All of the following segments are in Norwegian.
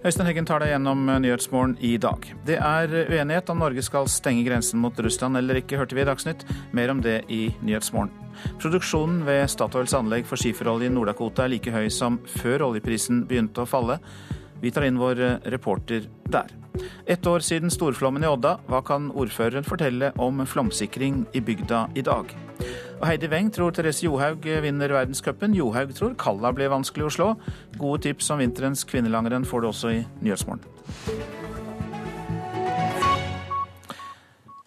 Øystein Heggen tar deg gjennom Nyhetsmorgen i dag. Det er uenighet om Norge skal stenge grensen mot Russland eller ikke, hørte vi i Dagsnytt. Mer om det i Nyhetsmorgen. Produksjonen ved Statoils anlegg for skiferolje i Nord-Dakota er like høy som før oljeprisen begynte å falle. Vi tar inn vår reporter der. Ett år siden storflommen i Odda, hva kan ordføreren fortelle om flomsikring i bygda i dag? Og Heidi Weng tror Therese Johaug vinner verdenscupen. Johaug tror Kalla blir vanskelig å slå. Gode tips om vinterens kvinnelangrenn får du også i Nyhetsmorgen.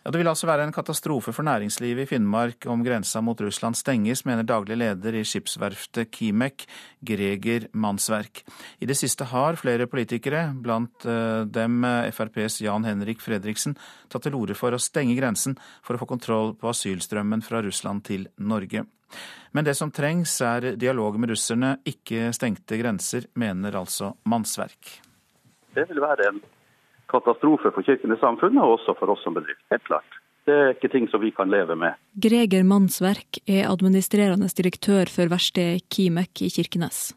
Ja, det vil altså være en katastrofe for næringslivet i Finnmark om grensa mot Russland stenges, mener daglig leder i skipsverftet Kimek, Greger Mannsverk. I det siste har flere politikere, blant eh, dem eh, FrPs Jan Henrik Fredriksen, tatt til orde for å stenge grensen for å få kontroll på asylstrømmen fra Russland til Norge. Men det som trengs er dialog med russerne, ikke stengte grenser, mener altså Mannsverk. Det vil være en katastrofe for Kirkenes samfunnet, og også for oss som bedrift. Helt klart. Det er ikke ting som vi kan leve med. Greger Mannsverk er administrerende direktør for verkstedet Kimek i Kirkenes.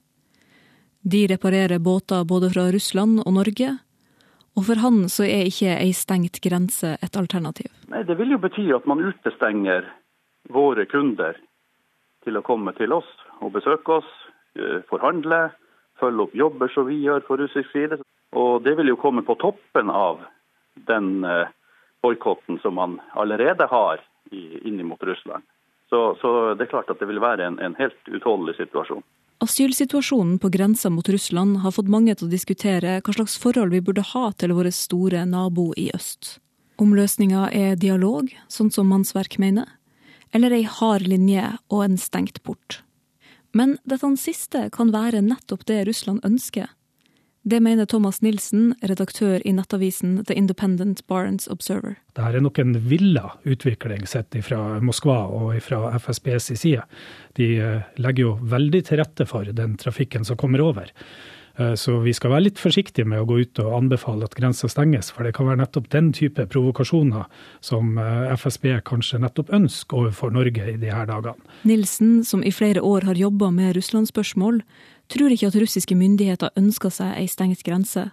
De reparerer båter både fra Russland og Norge, og for han så er ikke ei stengt grense et alternativ. Nei, Det vil jo bety at man utestenger våre kunder til å komme til oss og besøke oss, eh, forhandle, følge opp jobber som vi gjør på russisk side. Og det vil jo komme på toppen av den eh, boikotten som man allerede har inn mot Russland. Så, så, det er klart at det vil være en, en helt utholdelig situasjon. Asylsituasjonen på grensa mot Russland har fått mange til å diskutere hva slags forhold vi burde ha til vår store nabo i øst. Om løsninga er dialog, sånn som Mannsverk mener, eller ei hard linje og en stengt port. Men dette siste kan være nettopp det Russland ønsker. Det mener Thomas Nilsen, redaktør i nettavisen The Independent Barents Observer. Dette er nok en villa utvikling sett fra Moskva og fra FSBs side. De eh, legger jo veldig til rette for den trafikken som kommer over. Eh, så vi skal være litt forsiktige med å gå ut og anbefale at grensa stenges, for det kan være nettopp den type provokasjoner som eh, FSB kanskje nettopp ønsker overfor Norge i disse dagene. Nilsen, som i flere år har jobba med Russlandsspørsmål, tror ikke at russiske myndigheter ønsker seg ei stengt grense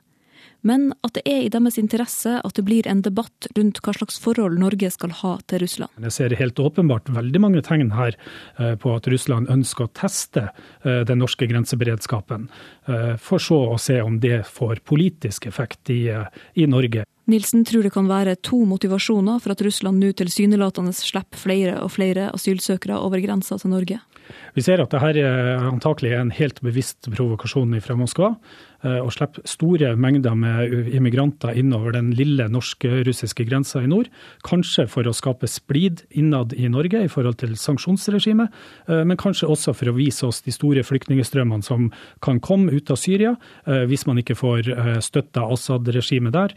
men at det er i deres interesse at det blir en debatt rundt hva slags forhold Norge skal ha til Russland. Jeg ser helt åpenbart veldig mange tegn her eh, på at Russland ønsker å teste eh, den norske grenseberedskapen, eh, for så å se om det får politisk effekt i, i Norge. Nilsen tror det kan være to motivasjoner for at Russland nå tilsynelatende slipper flere og flere asylsøkere over grensa til Norge. Vi ser at dette antakelig er en helt bevisst provokasjon fra Moskva. Eh, og slipper store mengder med immigranter innover den lille norsk-russiske grensa i nord. Kanskje for å skape splid innad i Norge i forhold til sanksjonsregimet, eh, men kanskje også for å vise oss de store flyktningstrømmene som kan komme ut av Syria eh, hvis man ikke får støtta Assad-regimet der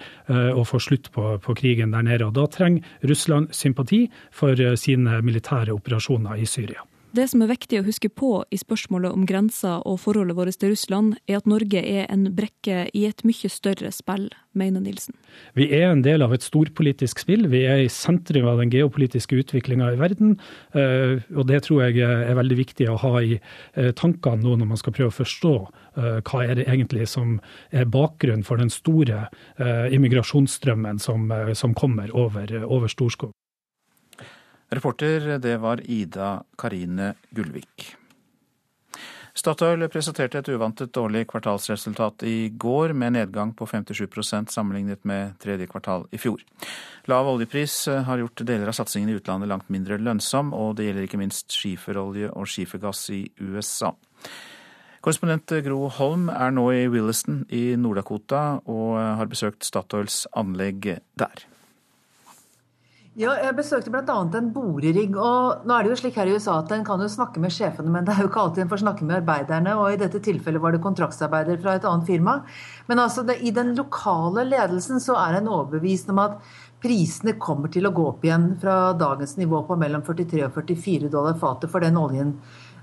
og får slutt på, på krigen der nede. Og Da trenger Russland sympati for sine militære operasjoner i Syria. Det som er viktig å huske på i spørsmålet om grenser og forholdet vårt til Russland, er at Norge er en brekke i et mye større spill, mener Nilsen. Vi er en del av et storpolitisk spill. Vi er i sentrum av den geopolitiske utviklinga i verden. Eh, og det tror jeg er veldig viktig å ha i eh, tankene nå når man skal prøve å forstå eh, hva er det egentlig som er bakgrunnen for den store immigrasjonsstrømmen som, kommer over Storskog. Reporter det var Ida Karine Gullvik. Statoil presenterte et uvantet dårlig kvartalsresultat i går, med nedgang på 57% sammenlignet med tredje kvartal i fjor. Lav oljepris har gjort deler av satsingen i utlandet langt mindre lønnsom, og det gjelder ikke minst skiferolje og skifergass i USA. Korrespondent Gro Holm er nå i Williston i Nord-Dakota og har besøkt Statoils anlegg der. Ja, jeg besøkte bl.a. en borerigg. og nå er det jo slik her i USA at En kan jo snakke med sjefene, men det er jo ikke alltid en får snakke med arbeiderne. og I dette tilfellet var det kontraktsarbeider fra et annet firma. Men altså det, i den lokale ledelsen så er en overbevist om at prisene kommer til å gå opp igjen fra dagens nivå på mellom 43 og 44 dollar fatet for den oljen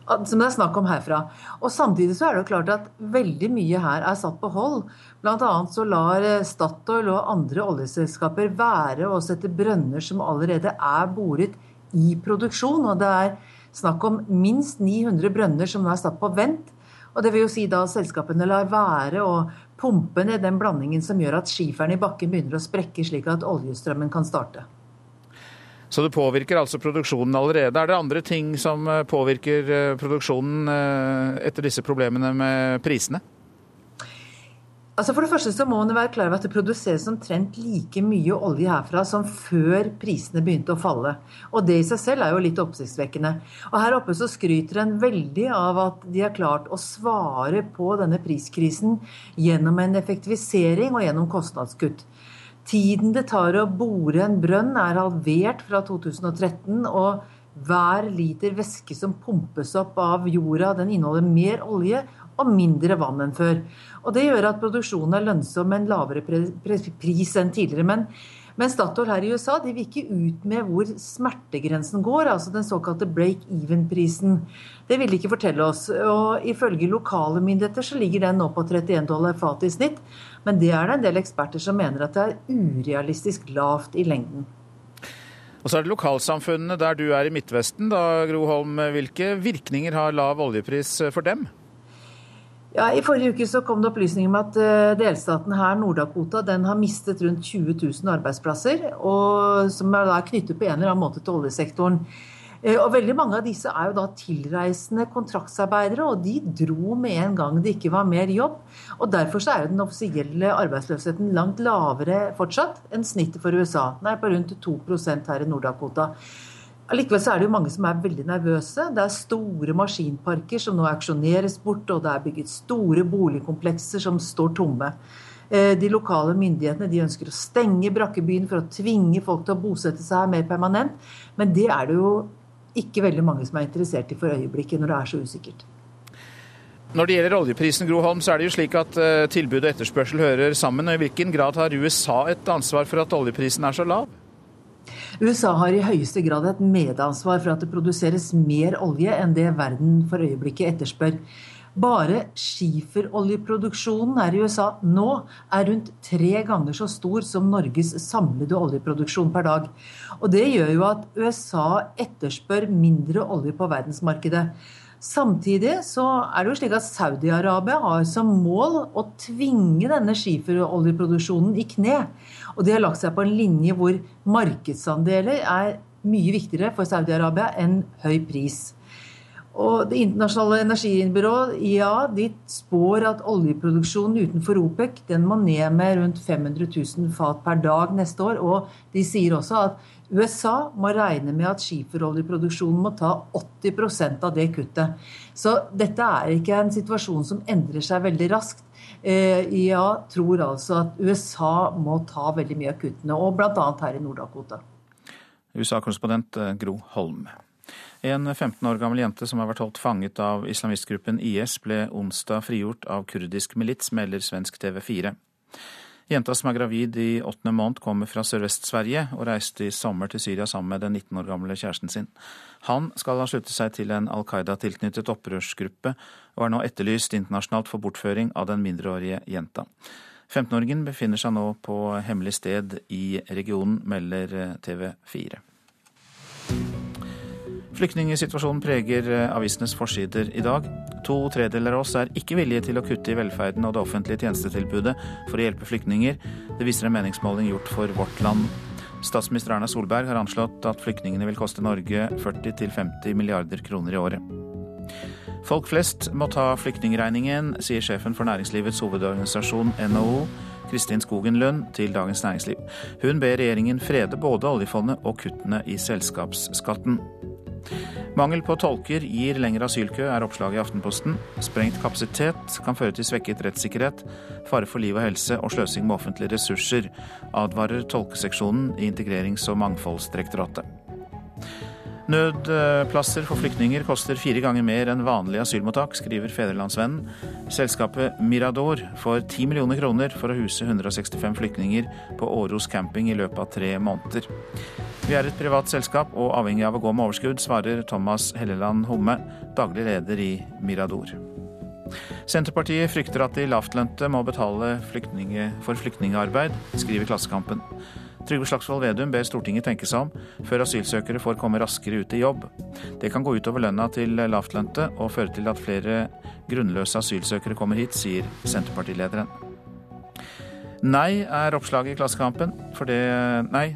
som det er snakk om herfra. Og Samtidig så er det jo klart at veldig mye her er satt på hold. Annet så lar eh, Statoil og andre oljeselskaper være å sette brønner som allerede er boret i produksjon. Og det er snakk om minst 900 brønner som nå er satt på vent. Og det vil jo si da at selskapene lar være å pumpe ned den blandingen som gjør at skiferen i bakken begynner å sprekke, slik at oljestrømmen kan starte. Så det påvirker altså produksjonen allerede. Er det andre ting som eh, påvirker eh, produksjonen etter disse problemene med prisene? Altså For det første så må man være klar over at det produseres omtrent like mye olje herfra som før prisene begynte å falle. Og det i seg selv er jo litt oppsiktsvekkende. Og her oppe så skryter en veldig av at de har klart å svare på denne priskrisen gjennom en effektivisering og gjennom kostnadskutt. Tiden det tar å bore en brønn er halvert fra 2013. og hver liter væske som pumpes opp av jorda, den inneholder mer olje og mindre vann enn før. Og Det gjør at produksjonen er lønnsom med en lavere pris enn tidligere. Men, men Statoil her i USA de vil ikke ut med hvor smertegrensen går, altså den såkalte break-even-prisen. Det vil de ikke fortelle oss. og Ifølge lokale myndigheter så ligger den nå på 31 dollar fatet i snitt. Men det er det en del eksperter som mener at det er urealistisk lavt i lengden. Og så er det lokalsamfunnene der du er i Midtvesten, da, Gro Holm. Hvilke virkninger har lav oljepris for dem? Ja, I forrige uke så kom det opplysninger om at uh, delstaten her, Nord-Dakota, den har mistet rundt 20 000 arbeidsplasser, og som er da knyttet på en eller annen måte til oljesektoren. Uh, og Veldig mange av disse er jo da tilreisende kontraktsarbeidere, og de dro med en gang det ikke var mer jobb. og Derfor så er jo den offisielle arbeidsløsheten langt lavere fortsatt enn snittet for USA. Den er på rundt 2% her i Nord-Dakota. Allikevel så er det jo mange som er veldig nervøse. Det er store maskinparker som nå auksjoneres bort, og det er bygget store boligkomplekser som står tomme. Eh, de lokale myndighetene de ønsker å stenge brakkebyen for å tvinge folk til å bosette seg her mer permanent, men det er det jo ikke veldig mange som er interessert i for øyeblikket, når det er så usikkert. Når det gjelder oljeprisen, Gro Holm, så er det jo slik at eh, tilbud og etterspørsel hører sammen. og I hvilken grad har USA et ansvar for at oljeprisen er så lav? USA har i høyeste grad et medansvar for at det produseres mer olje enn det verden for øyeblikket etterspør. Bare skiferoljeproduksjonen her i USA nå er rundt tre ganger så stor som Norges samlede oljeproduksjon per dag. Og Det gjør jo at USA etterspør mindre olje på verdensmarkedet. Samtidig så er det jo slik at Saudi-Arabia har som mål å tvinge denne skiferoljeproduksjonen i kne. Og de har lagt seg på en linje hvor markedsandeler er mye viktigere for Saudi-Arabia enn høy pris. Og Det internasjonale energibyrået IEA de spår at oljeproduksjonen utenfor OPEC den må ned med rundt 500 000 fat per dag neste år. Og de sier også at USA må regne med at skiferoljeproduksjonen må ta 80% av det kuttet. Så dette er ikke en situasjon som endrer seg veldig raskt. Eh, IEA tror altså at USA må ta veldig mye av kuttene, og bl.a. her i Nord-Dakota. USA-korrespondent eh, Gro Holm. En 15 år gammel jente som har vært holdt fanget av islamistgruppen IS, ble onsdag frigjort av kurdisk milits, melder svensk TV 4. Jenta som er gravid i åttende måned, kommer fra Sørvest-Sverige og reiste i sommer til Syria sammen med den 19 år gamle kjæresten sin. Han skal ha sluttet seg til en Al Qaida-tilknyttet opprørsgruppe, og er nå etterlyst internasjonalt for bortføring av den mindreårige jenta. 15-åringen befinner seg nå på hemmelig sted i regionen, melder TV 4. Flyktningsituasjonen preger eh, avisenes forsider i dag. To tredeler av oss er ikke villige til å kutte i velferden og det offentlige tjenestetilbudet for å hjelpe flyktninger. Det viser en meningsmåling gjort for Vårt Land. Statsminister Erna Solberg har anslått at flyktningene vil koste Norge 40-50 milliarder kroner i året. Folk flest må ta flyktningregningen, sier sjefen for næringslivets hovedorganisasjon NHO, Kristin Skogen Lund, til Dagens Næringsliv. Hun ber regjeringen frede både oljefondet og kuttene i selskapsskatten. Mangel på tolker gir lengre asylkø, er oppslaget i Aftenposten. Sprengt kapasitet kan føre til svekket rettssikkerhet, fare for liv og helse og sløsing med offentlige ressurser, advarer tolkeseksjonen i Integrerings- og mangfoldsdirektoratet. Nødplasser for flyktninger koster fire ganger mer enn vanlig asylmottak, skriver Fedrelandsvennen. Selskapet Mirador får 10 millioner kroner for å huse 165 flyktninger på Åros camping i løpet av tre måneder. Vi er et privat selskap og avhengig av å gå med overskudd, svarer Thomas Helleland Homme, daglig leder i Mirador. Senterpartiet frykter at de lavtlønte må betale flyktninge for flyktningarbeid, skriver Klassekampen. Trygve Slagsvold Vedum ber Stortinget tenke seg om før asylsøkere får komme raskere ut i jobb. Det kan gå utover lønna til lavtlønte og føre til at flere grunnløse asylsøkere kommer hit, sier Senterpartilederen. Nei er oppslaget i Klassekampen, for det Nei,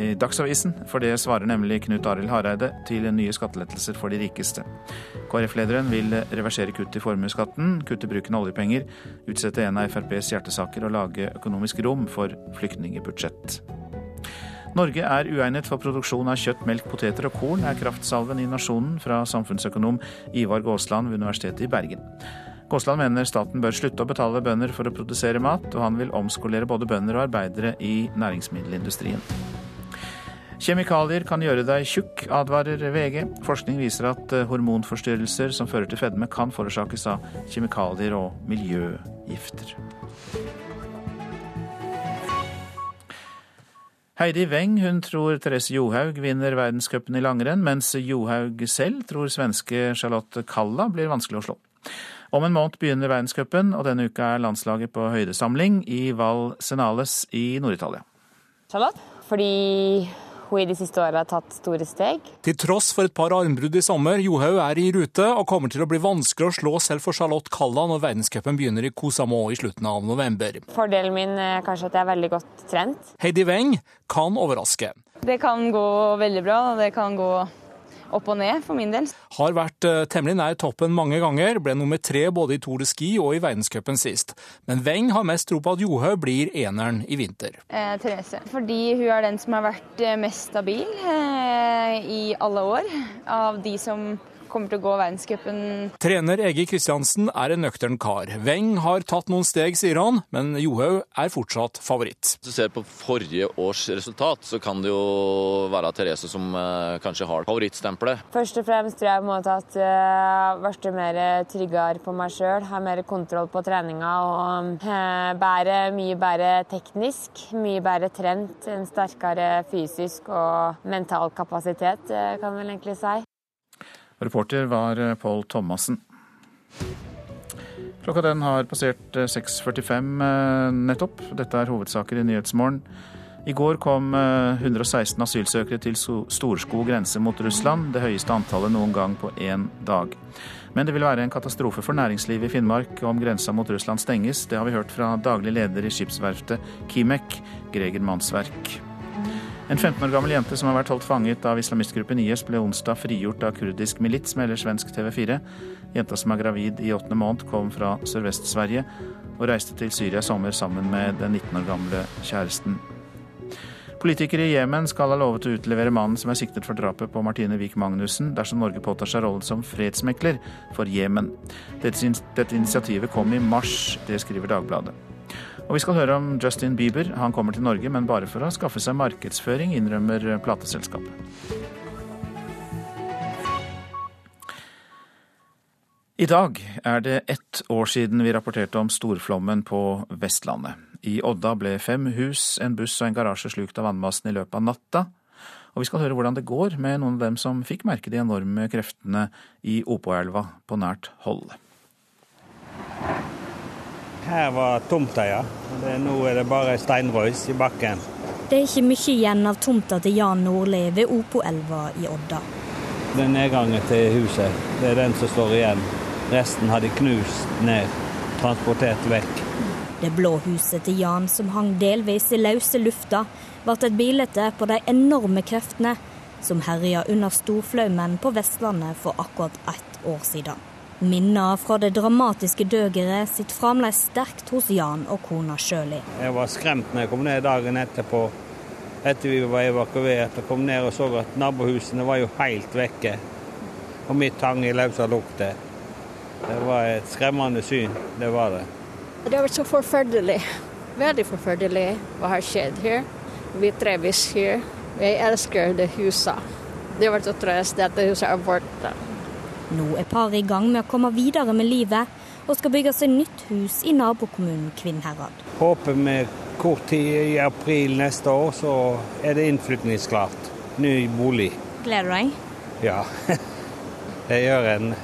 i Dagsavisen, for det svarer nemlig Knut Arild Hareide til nye skattelettelser for de rikeste. KrF-lederen vil reversere kutt i formuesskatten, kutte bruken av oljepenger, utsette en av FrPs hjertesaker og lage økonomisk rom for flyktningebudsjett. Norge er uegnet for produksjon av kjøtt, melk, poteter og korn, er kraftsalven i Nasjonen fra samfunnsøkonom Ivar Gåsland ved Universitetet i Bergen. Gåsland mener staten bør slutte å betale bønder for å produsere mat, og han vil omskolere både bønder og arbeidere i næringsmiddelindustrien. Kjemikalier kan gjøre deg tjukk, advarer VG. Forskning viser at eh, hormonforstyrrelser som fører til fedme, kan forårsakes av kjemikalier og miljøgifter. Heidi Weng hun tror Therese Johaug vinner verdenscupen i langrenn, mens Johaug selv tror svenske Charlotte Kalla blir vanskelig å slå. Om en måned begynner verdenscupen, og denne uka er landslaget på høydesamling i Val Senales i Nord-Italia. Charlotte? Fordi hun i de siste årene har tatt store steg. Til tross for et par armbrudd i sommer, Johaug er i rute og kommer til å bli vanskelig å slå selv for Charlotte Kalla når verdenscupen begynner i Kosamå i slutten av november. Fordelen min er kanskje at jeg er veldig godt trent. Heidi Weng kan overraske. Det kan gå veldig bra, og det kan gå opp og ned for min del. Har vært eh, temmelig nær toppen mange ganger, ble nummer tre både i Tour de Ski og i verdenscupen sist. Men Weng har mest tro på at Johaug blir eneren i vinter. Eh, Therese. Fordi hun er den som har vært eh, mest stabil eh, i alle år av de som kommer til å gå verdenscupen. Trener Ege Kristiansen er en nøktern kar. Weng har tatt noen steg, sier han, men Johaug er fortsatt favoritt. Hvis du ser på forrige års resultat, så kan det jo være Therese som eh, kanskje har favorittstempelet. Først og fremst tror jeg på en måte at jeg har blitt mer tryggere på meg sjøl, har mer kontroll på treninga og eh, bedre, mye bedre teknisk, mye bedre trent, en sterkere fysisk og mental kapasitet, kan kan vel egentlig si. Reporter var eh, Pål Thomassen. Klokka den har passert 6.45 eh, nettopp. Dette er hovedsaker i Nyhetsmorgen. I går kom 116 eh, asylsøkere til Storskog grense mot Russland, det høyeste antallet noen gang på én dag. Men det vil være en katastrofe for næringslivet i Finnmark om grensa mot Russland stenges. Det har vi hørt fra daglig leder i skipsverftet Kimek, Greger Mannsverk. En 15 år gammel jente som har vært holdt fanget av islamistgruppen IS, ble onsdag frigjort av kurdisk milits, melder svensk TV4. Jenta som er gravid i åttende måned, kom fra Sørvest-Sverige og reiste til Syria i sommer sammen med den 19 år gamle kjæresten. Politikere i Jemen skal ha lovet å utlevere mannen som er siktet for drapet på Martine Wiik Magnussen, dersom Norge påtar seg rollen som fredsmekler for Jemen. Dette, dette initiativet kom i mars, det skriver Dagbladet. Og vi skal høre om Justin Bieber. Han kommer til Norge, men bare for å skaffe seg markedsføring, innrømmer plateselskapet. I dag er det ett år siden vi rapporterte om storflommen på Vestlandet. I Odda ble fem hus, en buss og en garasje slukt av vannmassen i løpet av natta. Og vi skal høre hvordan det går med noen av dem som fikk merke de enorme kreftene i Opoelva på nært hold. Her var tomta, ja. nå er det bare steinrøys i bakken. Det er ikke mye igjen av tomta til Jan Nordli ved Opoelva i Odda. Det er nedgangen til huset. Det er den som står igjen. Resten har de knust ned, transportert vekk. Det blå huset til Jan, som hang delvis i løse lufta, ble et bilde på de enorme kreftene som herja under storflaumen på Vestlandet for akkurat ett år siden. Minner fra det dramatiske døgeret sitter fremdeles sterkt hos Jan og kona Sjøli. Jeg var skremt når jeg kom ned dagen etterpå, etter vi var evakuert. og kom ned og så at nabohusene var jo helt vekke. Og mitt hang i løsa lukter. Det var et skremmende syn, det var det. Det var så forferdelig. Veldig forferdelig hva har skjedd her. Vi trives her. Jeg elsker det huset. Det var så trist at det huset er borte. Nå er paret i gang med å komme videre med livet, og skal bygge seg nytt hus i nabokommunen Kvinnherad. Håper vi kort tid i april neste år, så er det innflytningsklart. Ny bolig. Gleder du deg? Ja, det gjør en.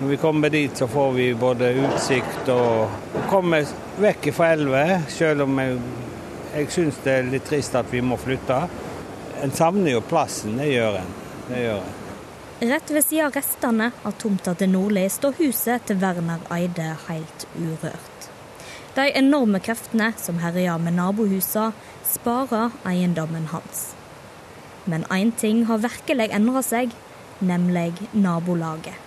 Når vi kommer dit, så får vi både utsikt og kommer vekk fra elva, selv om jeg, jeg syns det er litt trist at vi må flytte. En savner jo plassen, det gjør en. Det gjør en. Rett ved siden av restene av tomta til Nordli står huset til Werner Eide helt urørt. De enorme kreftene som herjer med nabohusa, sparer eiendommen hans. Men én ting har virkelig endra seg, nemlig nabolaget.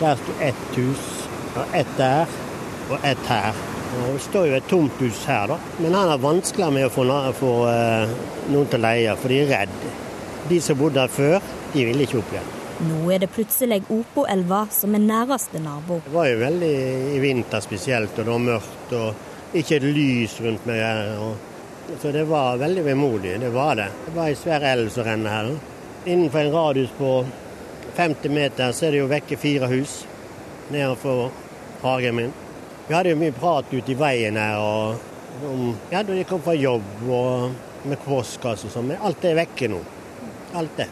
Der sto ett hus, og ett der, og ett her. Og det står jo et tomt hus her, da. Men han har vanskeligere med å få, uh, noen til å leie, for de er redd. De som bodde her før, de ville ikke opp igjen. Nå er det plutselig Opoelva som er næreste nabo. Det var jo veldig i vinter spesielt, og det var mørkt. Og ikke et lys rundt meg her. Og, så det var veldig vemodig, det var det. Det var ei svær elv som renner her. Innenfor en radius på 50 meter så er det jo vekke fire hus nedenfor hagen min. Vi hadde jo mye prat ute i veien her og om ja, da de kom fra jobb og med postkasse og sånn, men alt er vekke nå. Alt det.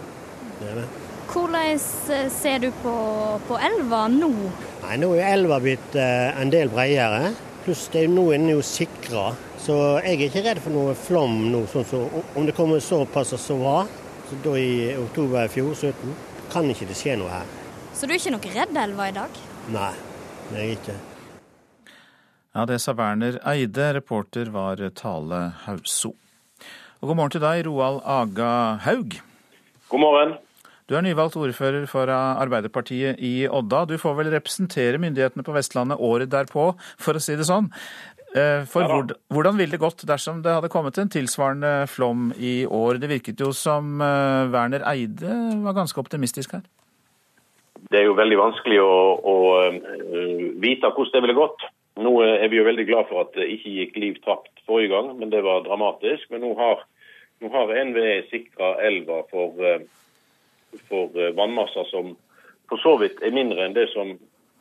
det, er det. Hvordan eh, ser du på, på, elva nå? Nei, Nå er elva blitt eh, en del bredere. Pluss det er nå er den jo sikra. Så jeg er ikke redd for noe flom nå. sånn så, Om det kommer såpass som var så da i oktober i fjor, 17, kan ikke det skje noe her. Så du er ikke noe redd elva i dag? Nei, det er jeg ikke. Ja, det sa Werner Eide. Reporter var Tale Hauso. Og god morgen til deg, Roald Aga Haug. God morgen. Du er nyvalgt ordfører for Arbeiderpartiet i Odda. Du får vel representere myndighetene på Vestlandet året derpå, for å si det sånn. Eh, for ja, hvordan ville det gått dersom det hadde kommet en tilsvarende flom i år? Det virket jo som eh, Werner Eide var ganske optimistisk her. Det er jo veldig vanskelig å, å eh, vite hvordan det ville gått. Nå er vi jo veldig glad for at det ikke gikk liv tapt forrige gang, men det var dramatisk. Men nå har, nå har NVE sikra elva for, for, eh, vannmasser som for så vidt er mindre enn det som,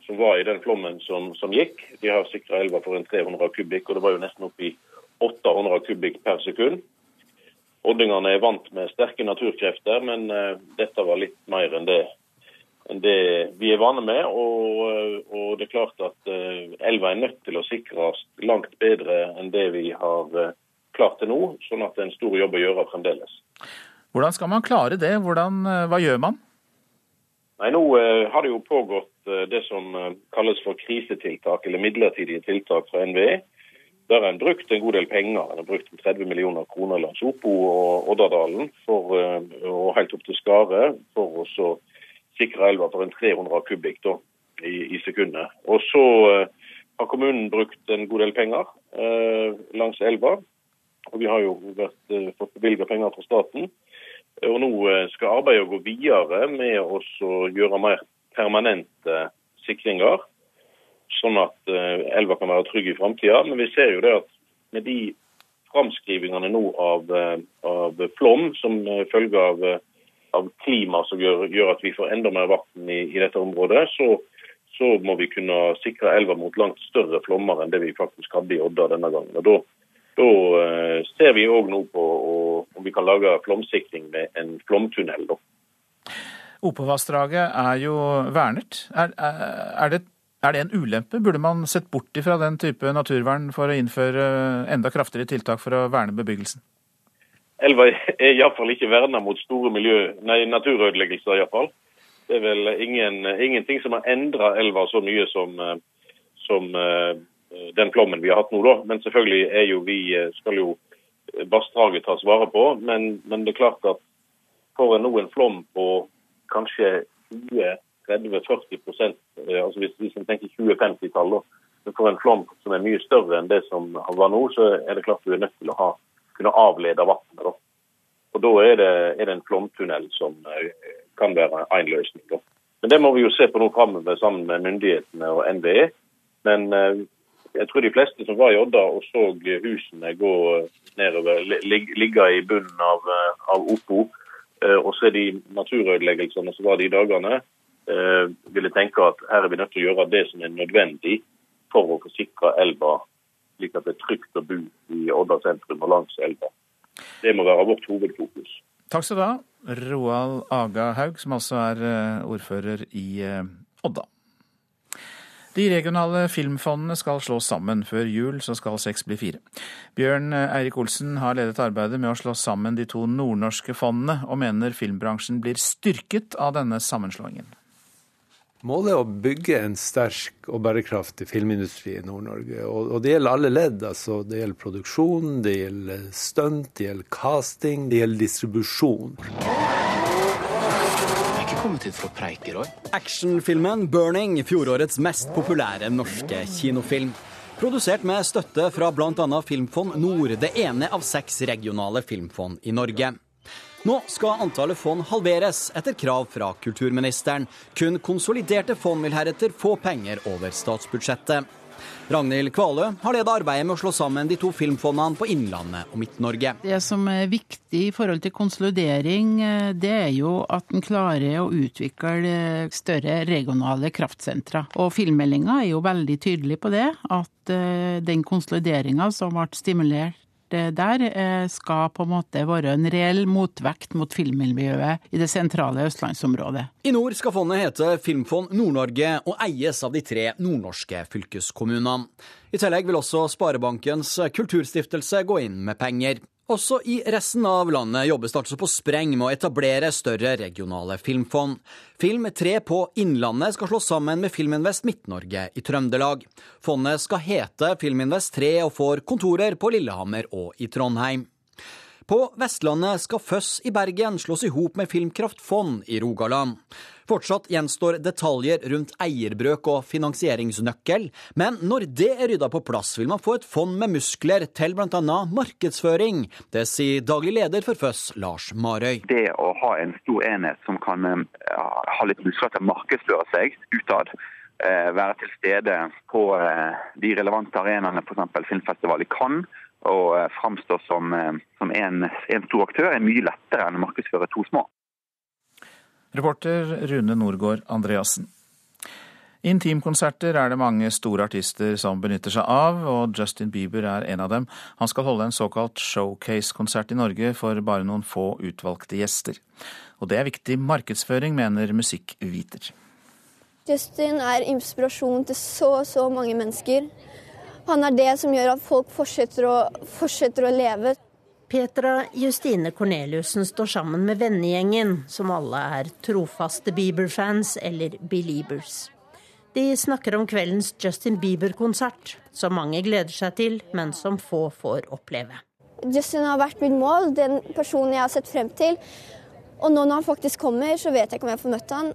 som var i den flommen som, som gikk. De har sikra elva for en 300 kubikk, og det var jo nesten oppi 800 kubikk per sekund. Oddingene er vant med sterke naturkrefter, men uh, dette var litt mer enn det enn det vi er vane med. Og, og, det er klart at uh, elva er nødt til å sikres langt bedre enn det vi har eh, klart til nå. Sånn at det er en stor jobb å gjøre fremdeles. Hvordan skal man klare det? Hvordan, eh, hva gjør man? Nei, Nå har det jo pågått det som kalles for krisetiltak, eller midlertidige tiltak fra NVE. Der har en brukt en god del penger. En har brukt 30 millioner kroner langs Opo og Oddadalen for, og helt opp til Skare for å sikre elva for en 300 kubikk da, i, i sekundet. Og så har kommunen brukt en god del penger eh, langs elva. Og vi har jo vært, fått bevilga penger fra staten. Og nå skal arbeidet gå videre med å gjøre mer permanente sikringer, sånn at elva kan være trygg i framtida. Men vi ser jo det at med de framskrivingene nå av, av flom som følge av av klima som gjør, gjør, at vi får enda mer vann i, i, dette området, så, så, må vi kunne sikre elva mot langt større flommer enn det vi faktisk hadde i Odda denne gangen. Og Da, ser vi òg nå på og, om vi kan lage flomsikring med en flomtunnel. Da. Opovassdraget er jo vernet. Er, er, det, er, det, en ulempe? Burde man sett bort ifra den type naturvern for å innføre enda kraftigere tiltak for å verne bebyggelsen? Elva er iallfall ikke verna mot store miljø, nei, naturødeleggelser. I fall. Det er vel ingen, ingenting som har endra elva så mye som, eh, som, eh, den flommen vi har hatt nå. da. Men selvfølgelig er jo vi, eh, skal jo vassdraget tas vare på. Men, men, det er klart at får en nå en flom på kanskje 20-30-40 altså hvis, hvis en tenker 20-50-tall, får en flom som er mye større enn det som var nå, så er det klart du er nødt til å ha kunne avlede vannet. Og Da er det, er det en flomtunnel som eh, kan være en løsning. Da. Men Det må vi jo se på nå framover sammen med myndighetene og NVE. Men eh, jeg tror de fleste som var i Odda og så husene gå nedover, ligge i bunnen av, eh, av Opo, og se de naturødeleggelsene som var de dagene, ville tenke at her er vi nødt til å gjøre det som er nødvendig for å forsikre elva slik at det er trygt å bo i Odda sentrum og langs elva. Det må være vårt hovedfokus. Takk skal du ha, Roald Aga Haug, som altså er eh, ordfører i eh, Odda. De regionale filmfondene skal slås sammen. Før jul så skal seks bli fire. Bjørn Eirik Olsen har ledet arbeidet med å slå sammen de to nordnorske fondene, og mener filmbransjen blir styrket av denne sammenslåingen. Målet er å bygge en sterk og bærekraftig filmindustri i Nord-Norge. Og, det gjelder alle ledd. altså Det gjelder produksjon, det gjelder stunt, det gjelder casting, det gjelder distribusjon. Kommet hit for å preike, Roy. Actionfilmen 'Burning', fjorårets mest populære norske kinofilm. Produsert med støtte fra bl.a. Filmfond Nord, det ene av seks regionale filmfond i Norge. Nå skal antallet fond halveres, etter krav fra kulturministeren. Kun konsoliderte fond vil heretter få penger over statsbudsjettet. Ragnhild Kvalø har ledet arbeidet med å slå sammen de to filmfondene på Innlandet og Midt-Norge. Det som er viktig i forhold til konsolidering, eh, det er jo at en klarer å utvikle større regionale kraftsentra. Og filmmeldinga er jo veldig tydelig på det, at eh, den konsolideringa som ble stimulert der eh, skal på en måte være en reell motvekt mot filmmiljøet i det sentrale østlandsområdet. I nord skal fondet hete Filmfond Nord-Norge og eies av de tre nordnorske fylkeskommunene. I tillegg vil også Sparebankens kulturstiftelse gå inn med penger. Også i resten av landet jobbes det altså på spreng med å etablere større regionale filmfond. Film 3 på Innlandet skal slås sammen med Filminvest Midt-Norge i Trøndelag. Fondet skal hete Filminvest 3 og får kontorer på Lillehammer og i Trondheim. På Vestlandet skal Føss i Bergen slås i hop med Filmkraft Fond i Rogaland. Fortsatt gjenstår detaljer rundt eierbrøk og finansieringsnøkkel, men når det er rydda på plass, vil man få et fond med muskler til bl.a. markedsføring. Det sier daglig leder for Føss, Lars Marøy. Det å ha en stor enhet som kan ha litt muskler til å markedsføre seg utad, eh, være til stede på eh, de relevante arenaene, f.eks. filmfestival i Cannes, og framstå som, eh, som en, en, stor aktør, er mye lettere enn å markedsføre to små. Reporter Rune Norgård Andreassen. Intimkonserter er det mange store artister som benytter seg av, og Justin Bieber er en av dem. Han skal holde en såkalt showcase-konsert i Norge for bare noen få utvalgte gjester. Og det er viktig markedsføring, mener musikkviter. Justin er inspirasjon til så, så mange mennesker. Han er det som gjør at folk fortsetter å, fortsetter å leve. Petra Justine Corneliussen står sammen med vennegjengen, som alle er trofaste Bieber-fans eller Beliebers. De snakker om kveldens Justin Bieber-konsert, som mange gleder seg til, men som få får oppleve. Justin har vært mitt mål, den personen jeg har sett frem til. Og nå når han faktisk kommer, så vet jeg ikke om jeg får møtt han.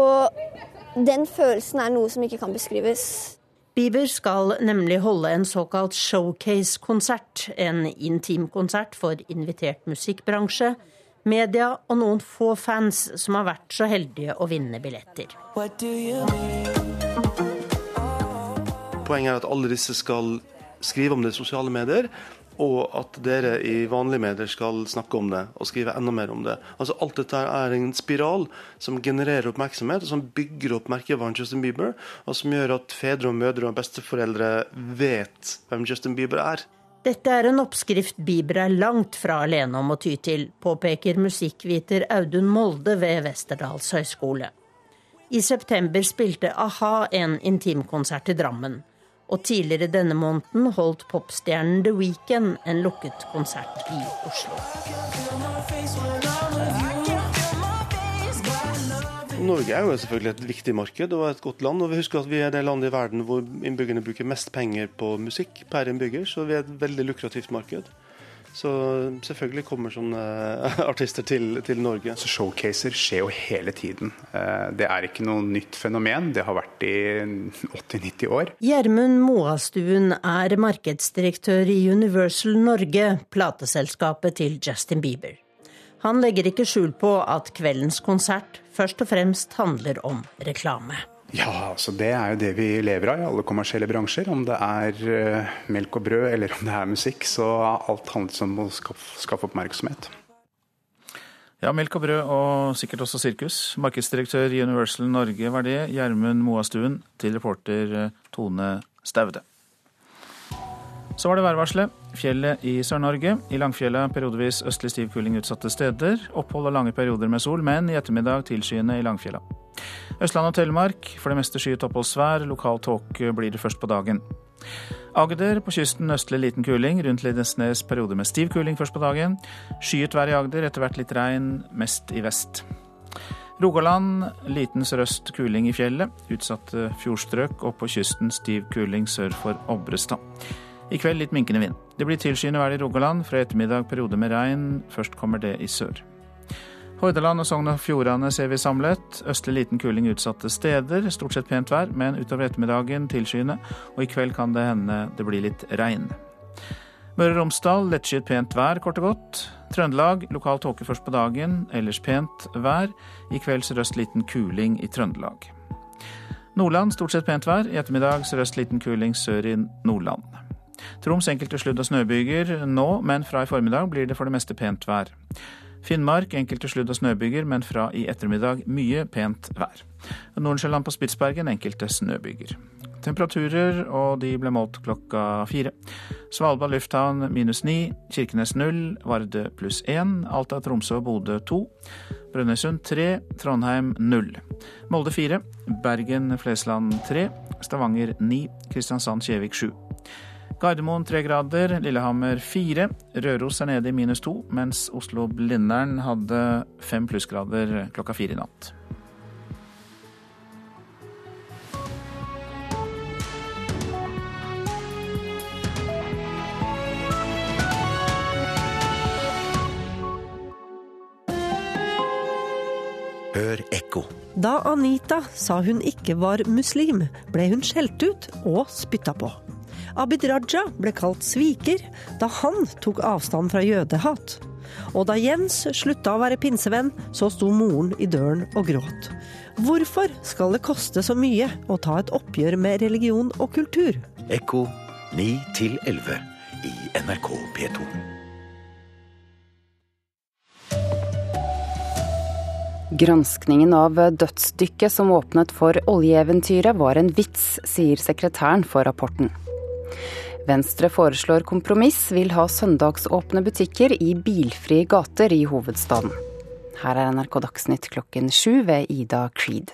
Og den følelsen er noe som ikke kan beskrives. Bieber skal nemlig holde en såkalt showcase-konsert, en intimkonsert for invitert musikkbransje, media og noen få fans som har vært så heldige å vinne billetter. Poenget er at alle disse skal skrive om det i sosiale medier, og at dere i vanlige medier skal snakke om det og skrive enda mer om det. Altså Alt dette er en spiral som genererer oppmerksomhet, og som bygger opp merkevaren Justin Bieber, og som gjør at fedre og mødre og besteforeldre vet hvem Justin Bieber er. Dette er en oppskrift Bieber er langt fra alene om å ty til, påpeker musikkviter Audun Molde ved Westerdals høgskole. I september spilte a-ha en intimkonsert i Drammen. Og tidligere denne måneden holdt popstjernen The Weekend en lukket konsert i Oslo. Norge er jo selvfølgelig et viktig marked og et godt land. og vi husker at Vi er det landet i verden hvor innbyggerne bruker mest penger på musikk per innbygger, så vi er et veldig lukrativt marked. Så selvfølgelig kommer sånne artister til, til Norge. Så showcaser skjer jo hele tiden. Eh, det er ikke noe nytt fenomen. Det har vært i 80-90 år. Gjermund Moastuen er markedsdirektør i Universal Norge, plateselskapet til Justin Bieber. Han legger ikke skjul på at kveldens konsert først og fremst handler om reklame. Ja, altså det er jo det vi lever av i alle kommersielle bransjer. Om det er uh, melk og brød eller om det er musikk, så alt handler om å skaffe, oppmerksomhet. Ja, melk og brød og sikkert også sirkus. Markedsdirektør i Universal Norge var det, Gjermund Moastuen, til reporter eh, Tone Staude. Så var det værvarselet. Fjellet i Sør-Norge. I Langfjella periodevis østlig stiv kuling utsatte steder. Opphold og lange perioder med sol, men i ettermiddag tilskyende i Langfjella. Østland og Telemark for det meste skyet oppholdsvær. Lokal tåke blir det først på dagen. Agder på kysten østlig liten kuling. Rundt Lindesnes periode med stiv kuling først på dagen. Skyet vær i Agder, etter hvert litt regn, mest i vest. Rogaland liten sørøst kuling i fjellet. Utsatte fjordstrøk og på kysten stiv kuling sør for Obrestad. I kveld litt minkende vind. Det blir tilskyende vær i Rogaland. Fra ettermiddag perioder med regn. Først kommer det i sør. Hordaland og Sogn og Fjordane ser vi samlet. Østlig liten kuling utsatte steder. Stort sett pent vær, men utover ettermiddagen tilskyende. Og i kveld kan det hende det blir litt regn. Møre og Romsdal lettskyet pent vær, kort og godt. Trøndelag lokal tåke først på dagen, ellers pent vær. I kveld sørøst liten kuling i Trøndelag. Nordland stort sett pent vær. I ettermiddag sørøst liten kuling sør i Nordland. Troms enkelte sludd- og snøbyger nå, men fra i formiddag blir det for det meste pent vær. Finnmark enkelte sludd- og snøbyger, men fra i ettermiddag mye pent vær. Nordensjøland på Spitsbergen enkelte snøbyger. Temperaturer, og de ble målt klokka fire. Svalbard lufthavn minus ni, Kirkenes null, Vardø pluss én, Alta, Tromsø og Bodø to. Brønnøysund tre, Trondheim null. Molde fire, Bergen, Flesland tre, Stavanger ni, Kristiansand, Kjevik sju. Gardermoen tre grader, Lillehammer fire. Røros er nede i minus to, mens Oslo-Blindern hadde fem plussgrader klokka fire i natt. Hør ekko. Da Anita sa hun ikke var muslim, ble hun skjelt ut og spytta på. Abid Raja ble kalt sviker da han tok avstand fra jødehat. Og da Jens slutta å være pinsevenn, så sto moren i døren og gråt. Hvorfor skal det koste så mye å ta et oppgjør med religion og kultur? Ekko 9 11 i NRK P2. Granskningen av dødsdykket som åpnet for oljeeventyret var en vits, sier sekretæren for rapporten. Venstre foreslår kompromiss, vil ha søndagsåpne butikker i bilfrie gater i hovedstaden. Her er NRK Dagsnytt klokken sju ved Ida Creed.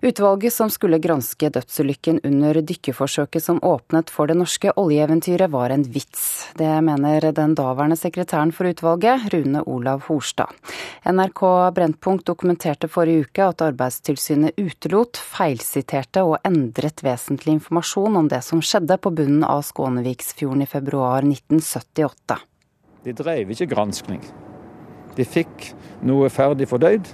Utvalget som skulle granske dødsulykken under dykkeforsøket som åpnet for det norske oljeeventyret, var en vits. Det mener den daværende sekretæren for utvalget, Rune Olav Horstad. NRK Brennpunkt dokumenterte forrige uke at Arbeidstilsynet utelot, feilsiterte og endret vesentlig informasjon om det som skjedde på bunnen av Skåneviksfjorden i februar 1978. De drev ikke granskning. De fikk noe ferdig fordøyd.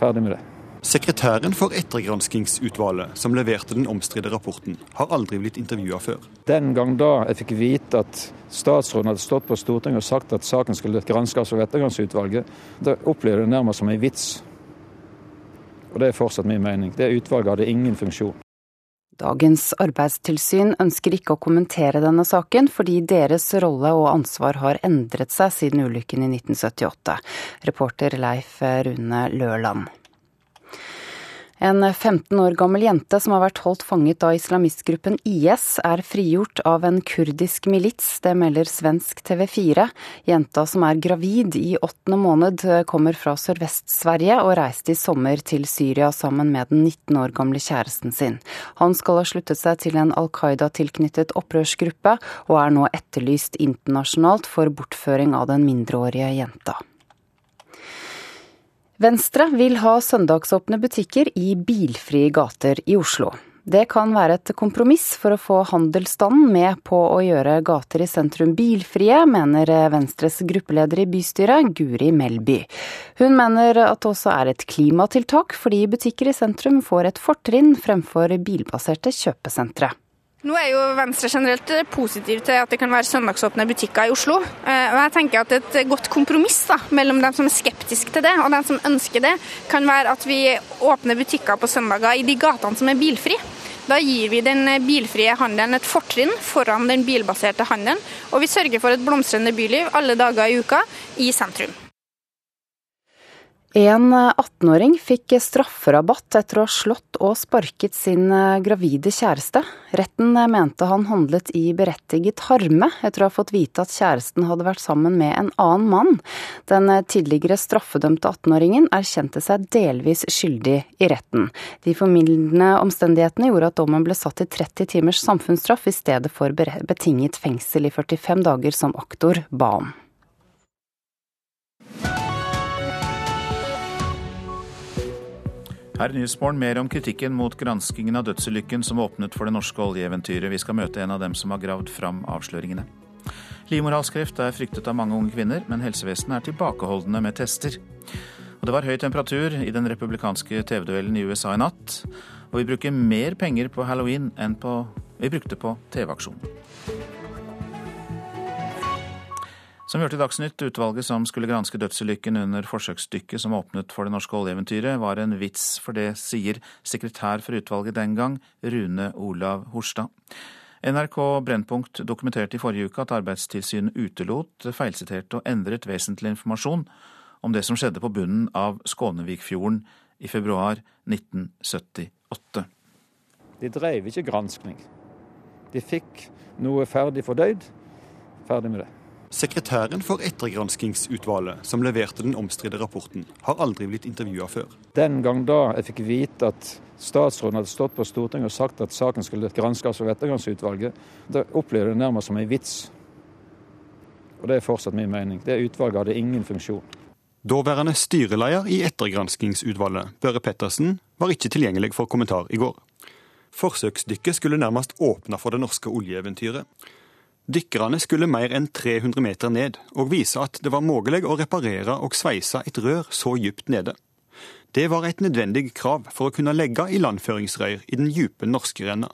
Ferdig med det. Sekretæren for ettergranskingsutvalget, som leverte den omstridte rapporten, har aldri blitt intervjua før. Den gang da jeg fikk vite at statsråden hadde stått på Stortinget og sagt at saken skulle granskes av ettergranskingsutvalget, da opplevde jeg det nærmest som en vits. Og det er fortsatt min mening. Det utvalget hadde ingen funksjon. Dagens arbeidstilsyn ønsker ikke å kommentere denne saken, fordi deres rolle og ansvar har endret seg siden ulykken i 1978. Reporter Leif Rune Lørland. En 15 år gammel jente som har vært holdt fanget av islamistgruppen IS, er frigjort av en kurdisk milits, det melder svensk TV 4. Jenta som er gravid i åttende måned, kommer fra Sørvest-Sverige og reiste i sommer til Syria sammen med den 19 år gamle kjæresten sin. Han skal ha sluttet seg til en Al Qaida-tilknyttet opprørsgruppe, og er nå etterlyst internasjonalt for bortføring av den mindreårige jenta. Venstre vil ha søndagsåpne butikker i bilfrie gater i Oslo. Det kan være et kompromiss for å få handelsstanden med på å gjøre gater i sentrum bilfrie, mener Venstres gruppeleder i bystyret, Guri Melby. Hun mener at det også er et klimatiltak, fordi butikker i sentrum får et fortrinn fremfor bilbaserte kjøpesentre. Nå er jo Venstre generelt positiv til at det kan være søndagsåpne butikker i Oslo. Eh, og jeg tenker at Et godt kompromiss da, mellom dem som er skeptiske til det og dem som ønsker det, kan være at vi åpner butikker på søndager i de gatene som er bilfrie. Da gir vi den bilfrie handelen et fortrinn foran den bilbaserte handelen, og vi sørger for et blomstrende byliv alle dager i uka i sentrum. En 18-åring fikk strafferabatt etter å ha slått og sparket sin gravide kjæreste. Retten mente han handlet i berettiget harme, etter å ha fått vite at kjæresten hadde vært sammen med en annen mann. Den tidligere straffedømte 18-åringen erkjente seg delvis skyldig i retten. De formildende omstendighetene gjorde at dommen ble satt til 30 timers samfunnsstraff i stedet for betinget fengsel i 45 dager, som aktor ba om. Her i Nyhetsmorgen mer om kritikken mot granskingen av dødsulykken som åpnet for det norske oljeeventyret. Vi skal møte en av dem som har gravd fram avsløringene. Livmorhalskreft er fryktet av mange unge kvinner, men helsevesenet er tilbakeholdne med tester. Og det var høy temperatur i den republikanske TV-duellen i USA i natt. Og vi bruker mer penger på halloween enn på, vi brukte på TV-aksjonen. Som hørte i Dagsnytt, utvalget som skulle granske dødsulykken under forsøksdykket som åpnet for det norske oljeeventyret, var en vits, for det sier sekretær for utvalget den gang, Rune Olav Horstad. NRK Brennpunkt dokumenterte i forrige uke at Arbeidstilsynet utelot, feilsiterte og endret vesentlig informasjon om det som skjedde på bunnen av Skånevikfjorden i februar 1978. De drev ikke granskning. De fikk noe ferdig fordøyd. Ferdig med det. Sekretæren for ettergranskingsutvalget som leverte den omstridte rapporten, har aldri blitt intervjua før. Den gang da jeg fikk vite at statsråden hadde stått på Stortinget og sagt at saken skulle granskes av ettergranskingsutvalget, da opplevde jeg det nærmest som en vits. Og det er fortsatt min mening. Det utvalget hadde ingen funksjon. Daværende styreleder i ettergranskingsutvalget, Børre Pettersen, var ikke tilgjengelig for kommentar i går. Forsøksdykket skulle nærmest åpne for det norske oljeeventyret. Dykkerne skulle mer enn 300 meter ned, og vise at det var mulig å reparere og sveise et rør så dypt nede. Det var et nødvendig krav for å kunne legge ilandføringsrør i den dype norske renna,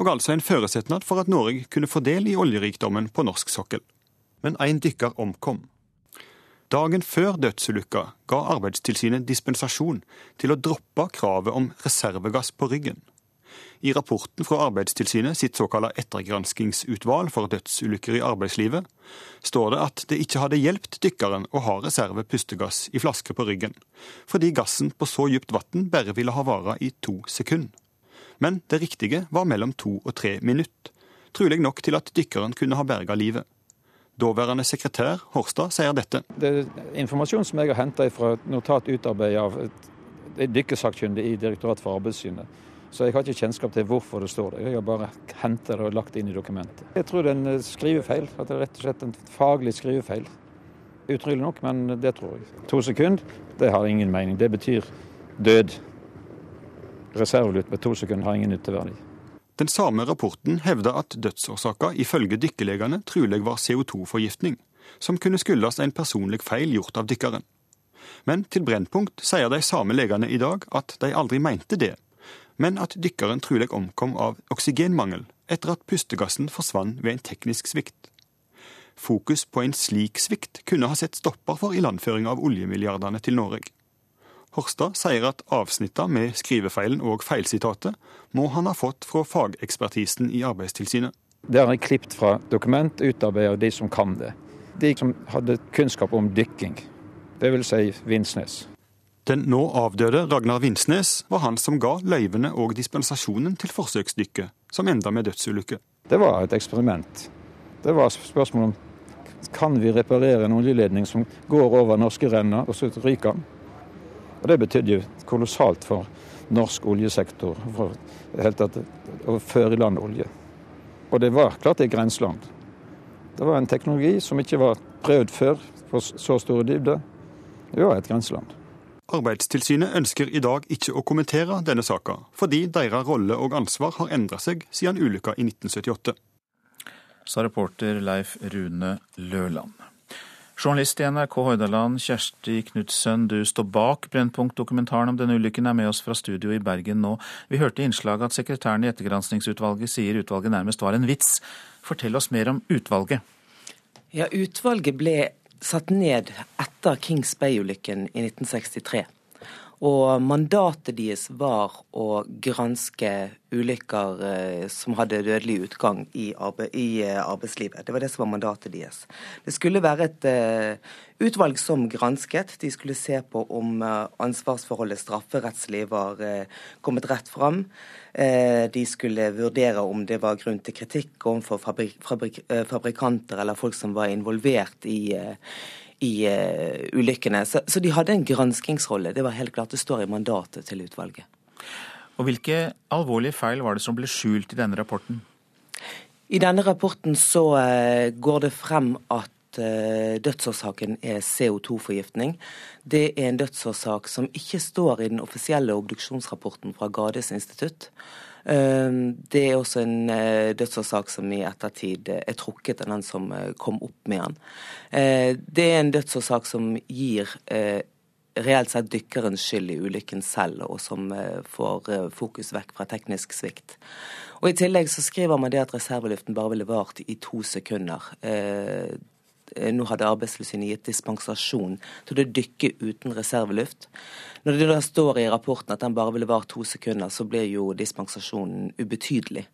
og altså en forutsetning for at Norge kunne få del i oljerikdommen på norsk sokkel. Men én dykker omkom. Dagen før dødsulykka ga Arbeidstilsynet dispensasjon til å droppe kravet om reservegass på ryggen. I rapporten fra Arbeidstilsynet sitt såkalte ettergranskingsutvalg for dødsulykker i arbeidslivet står det at det ikke hadde hjulpet dykkeren å ha reserve pustegass i flaske på ryggen, fordi gassen på så dypt vann bare ville ha vara i to sekunder. Men det riktige var mellom to og tre minutter, trolig nok til at dykkeren kunne ha berga livet. Daværende sekretær Horstad sier dette. Det er informasjon som jeg har henta fra et notat utarbeidet av dykkersakkyndig i Direktoratet for arbeidssynet. Så jeg har ikke kjennskap til hvorfor det står der. Jeg har bare hentet det og lagt det inn i dokumentet. Jeg tror det er en eh, skrivefeil. At det er rett og slett en faglig skrivefeil. Utrolig nok, men det tror jeg. To sekunder, det har ingen mening. Det betyr død. Reservelutt med to sekunder har ingen nytteverdi. Den samme rapporten hevder at dødsårsaka ifølge dykkerlegene trolig var CO2-forgiftning, som kunne skyldes en personlig feil gjort av dykkeren. Men til Brennpunkt sier de samme legene i dag at de aldri mente det, men at dykkeren trolig omkom av oksygenmangel etter at pustegassen forsvant ved en teknisk svikt. Fokus på en slik svikt kunne ha sett stopper for ilandføring av oljemilliardene til Norge. Horstad sier at avsnittene med skrivefeilen og feilsitatet må han ha fått fra fagekspertisen i Arbeidstilsynet. Det har jeg klippet fra dokument utarbeidet av de som kan det. De som hadde kunnskap om dykking, dvs. Si Vinsnes. Den nå avdøde Ragnar Vinsnes var han som ga løyvene og dispensasjonen til forsøksdykket, som enda med dødsulykke. Det var et eksperiment. Det var spørsmål om kan vi reparere en oljeledning som går over norske renner, og så ryker den. Og Det betydde jo kolossalt for norsk oljesektor for helt at, å føre i land olje. Og det var klart det er grenseland. Det var en teknologi som ikke var prøvd før på så store dybder. Det var et grenseland. Arbeidstilsynet ønsker i dag ikke å kommentere denne saka, fordi deres rolle og ansvar har endra seg siden ulykka i 1978. Sa reporter Leif Rune Løland. Journalist i NRK Hordaland, Kjersti Knutsen, du står bak Brennpunkt-dokumentaren om denne ulykken, er med oss fra studio i Bergen nå. Vi hørte i innslaget at sekretæren i ettergranskingsutvalget sier utvalget nærmest var en vits. Fortell oss mer om utvalget. Ja, Utvalget ble satt ned etter Kings Bay-ulykken i 1963. Og mandatet deres var å granske ulykker eh, som hadde dødelig utgang i, eh, arbeidslivet. Det var det som var mandatet deres. Det skulle være et uh, utvalg som gransket. De skulle se på om ansvarsforholdet strafferettslig var kommet rett fram. De skulle vurdere om det var grunn til kritikk overfor fabrik, fabrik, fabrikanter eller folk som var involvert i i uh, ulykkene. Så, så, de hadde en granskingsrolle. Det var helt klart det står i mandatet til utvalget. Og Hvilke alvorlige feil var det som ble skjult i denne rapporten? I denne rapporten så går det frem at at dødsårsaken er CO2-forgiftning. Det er en dødsårsak som ikke står i den offisielle obduksjonsrapporten fra Gades institutt. Det er også en dødsårsak som i ettertid er trukket av den som kom opp med den. Det er en dødsårsak som gir reelt sett dykkerens skyld i ulykken selv, og som eh, får eh, fokus vekk fra teknisk svikt. Og I tillegg så skriver man det at reserveluften bare ville vart i to sekunder. Eh, nå hadde Arbeidstilsynet gitt dispensasjon til å dykke uten reserveluft. Når det da står i rapporten at den bare ville vare to sekunder, så blir jo dispensasjonen ubetydelig.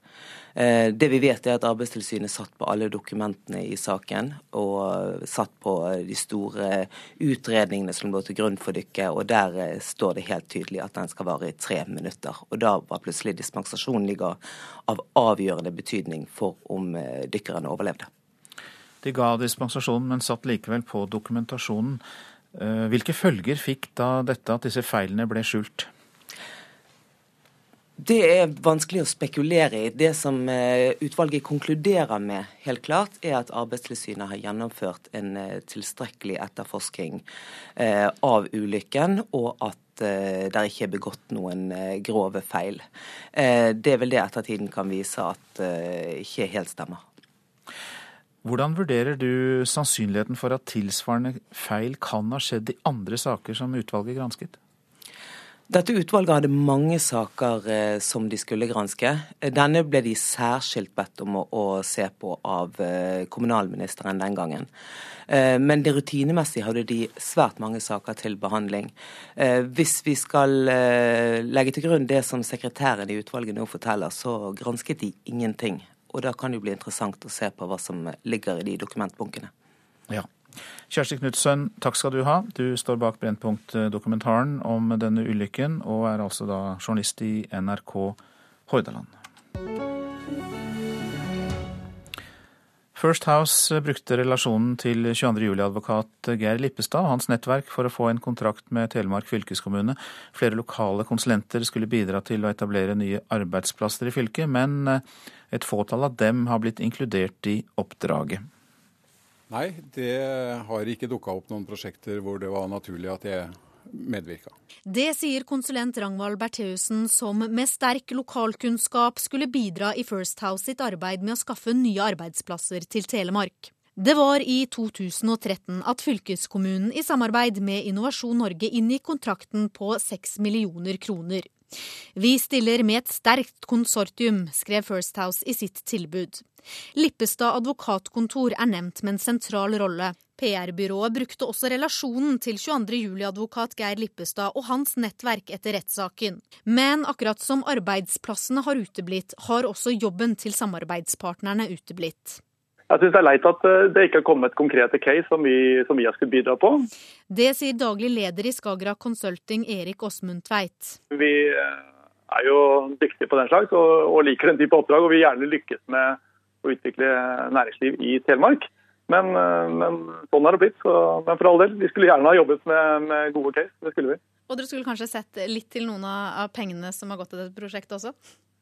Eh, det vi vet er at Arbeidstilsynet satt på alle dokumentene i saken, og satt på de store utredningene som lå til grunn for dykket, og der eh, står det helt tydelig at den skal vare i tre minutter. Og da var plutselig dispensasjonen ligger av avgjørende betydning for om dykkerne overlevde. De ga dispensasjon, men satt likevel på dokumentasjonen. Hvilke følger fikk da dette at disse feilene ble skjult? Det er vanskelig å spekulere i. Det som eh, utvalget konkluderer med, helt klart, er at Arbeidstilsynet har gjennomført en eh, tilstrekkelig etterforsking eh, av ulykken, og at det ikke er begått noen grove feil. Det er vel det ettertiden kan vise at ikke helt stemmer. Hvordan vurderer du sannsynligheten for at tilsvarende feil kan ha skjedd i andre saker som utvalget gransket? Dette utvalget hadde mange saker eh, som de skulle granske. Denne ble de særskilt bedt om å, å se på av eh, kommunalministeren den gangen. Eh, men det rutinemessig hadde de svært mange saker til behandling. Eh, hvis vi skal eh, legge til grunn det som sekretæren i utvalget nå forteller, så gransket de ingenting. Og da kan det jo bli interessant å se på hva som ligger i de dokumentbunkene. Ja. Kjersti Knutsen, takk skal du ha. Du står bak Brennpunkt-dokumentaren om denne ulykken, og er altså da journalist i NRK Hordaland. First House brukte relasjonen til 22. juli-advokat Geir Lippestad og hans nettverk for å få en kontrakt med Telemark fylkeskommune. Flere lokale konsulenter skulle bidra til å etablere nye arbeidsplasser i fylket, men eh, et fåtall av dem har blitt inkludert i oppdraget. Nei, det har ikke dukka opp noen prosjekter hvor det var naturlig at jeg medvirka. Det sier konsulent Ragnvald Bertheussen, som med sterk lokalkunnskap skulle bidra i First House sitt arbeid med å skaffe nye arbeidsplasser til Telemark. Det var i 2013 at fylkeskommunen i samarbeid med Innovasjon Norge inngikk kontrakten på 6 millioner kroner. Vi stiller med et sterkt konsortium, skrev First House i sitt tilbud. Lippestad advokatkontor er nevnt med en sentral rolle. PR-byrået brukte også relasjonen til 22. juli-advokat Geir Lippestad og hans nettverk etter rettssaken. Men akkurat som arbeidsplassene har uteblitt, har også jobben til samarbeidspartnerne uteblitt. Jeg syns det er leit at eh, det ikke har kommet konkrete case som vi, som vi har skulle bidra på. Det sier daglig leder i Skagerrak Consulting, Erik Åsmund Tveit. Vi eh, er jo dyktige på den slags og, og liker den type oppdrag, og vi gjerne lykkes med å utvikle næringsliv i Telemark. Men, eh, men sånn er det blitt. Så, men for all del, vi skulle gjerne ha jobbet med, med gode case. Det skulle vi. Og dere skulle kanskje sett litt til noen av pengene som har gått til dette prosjektet også?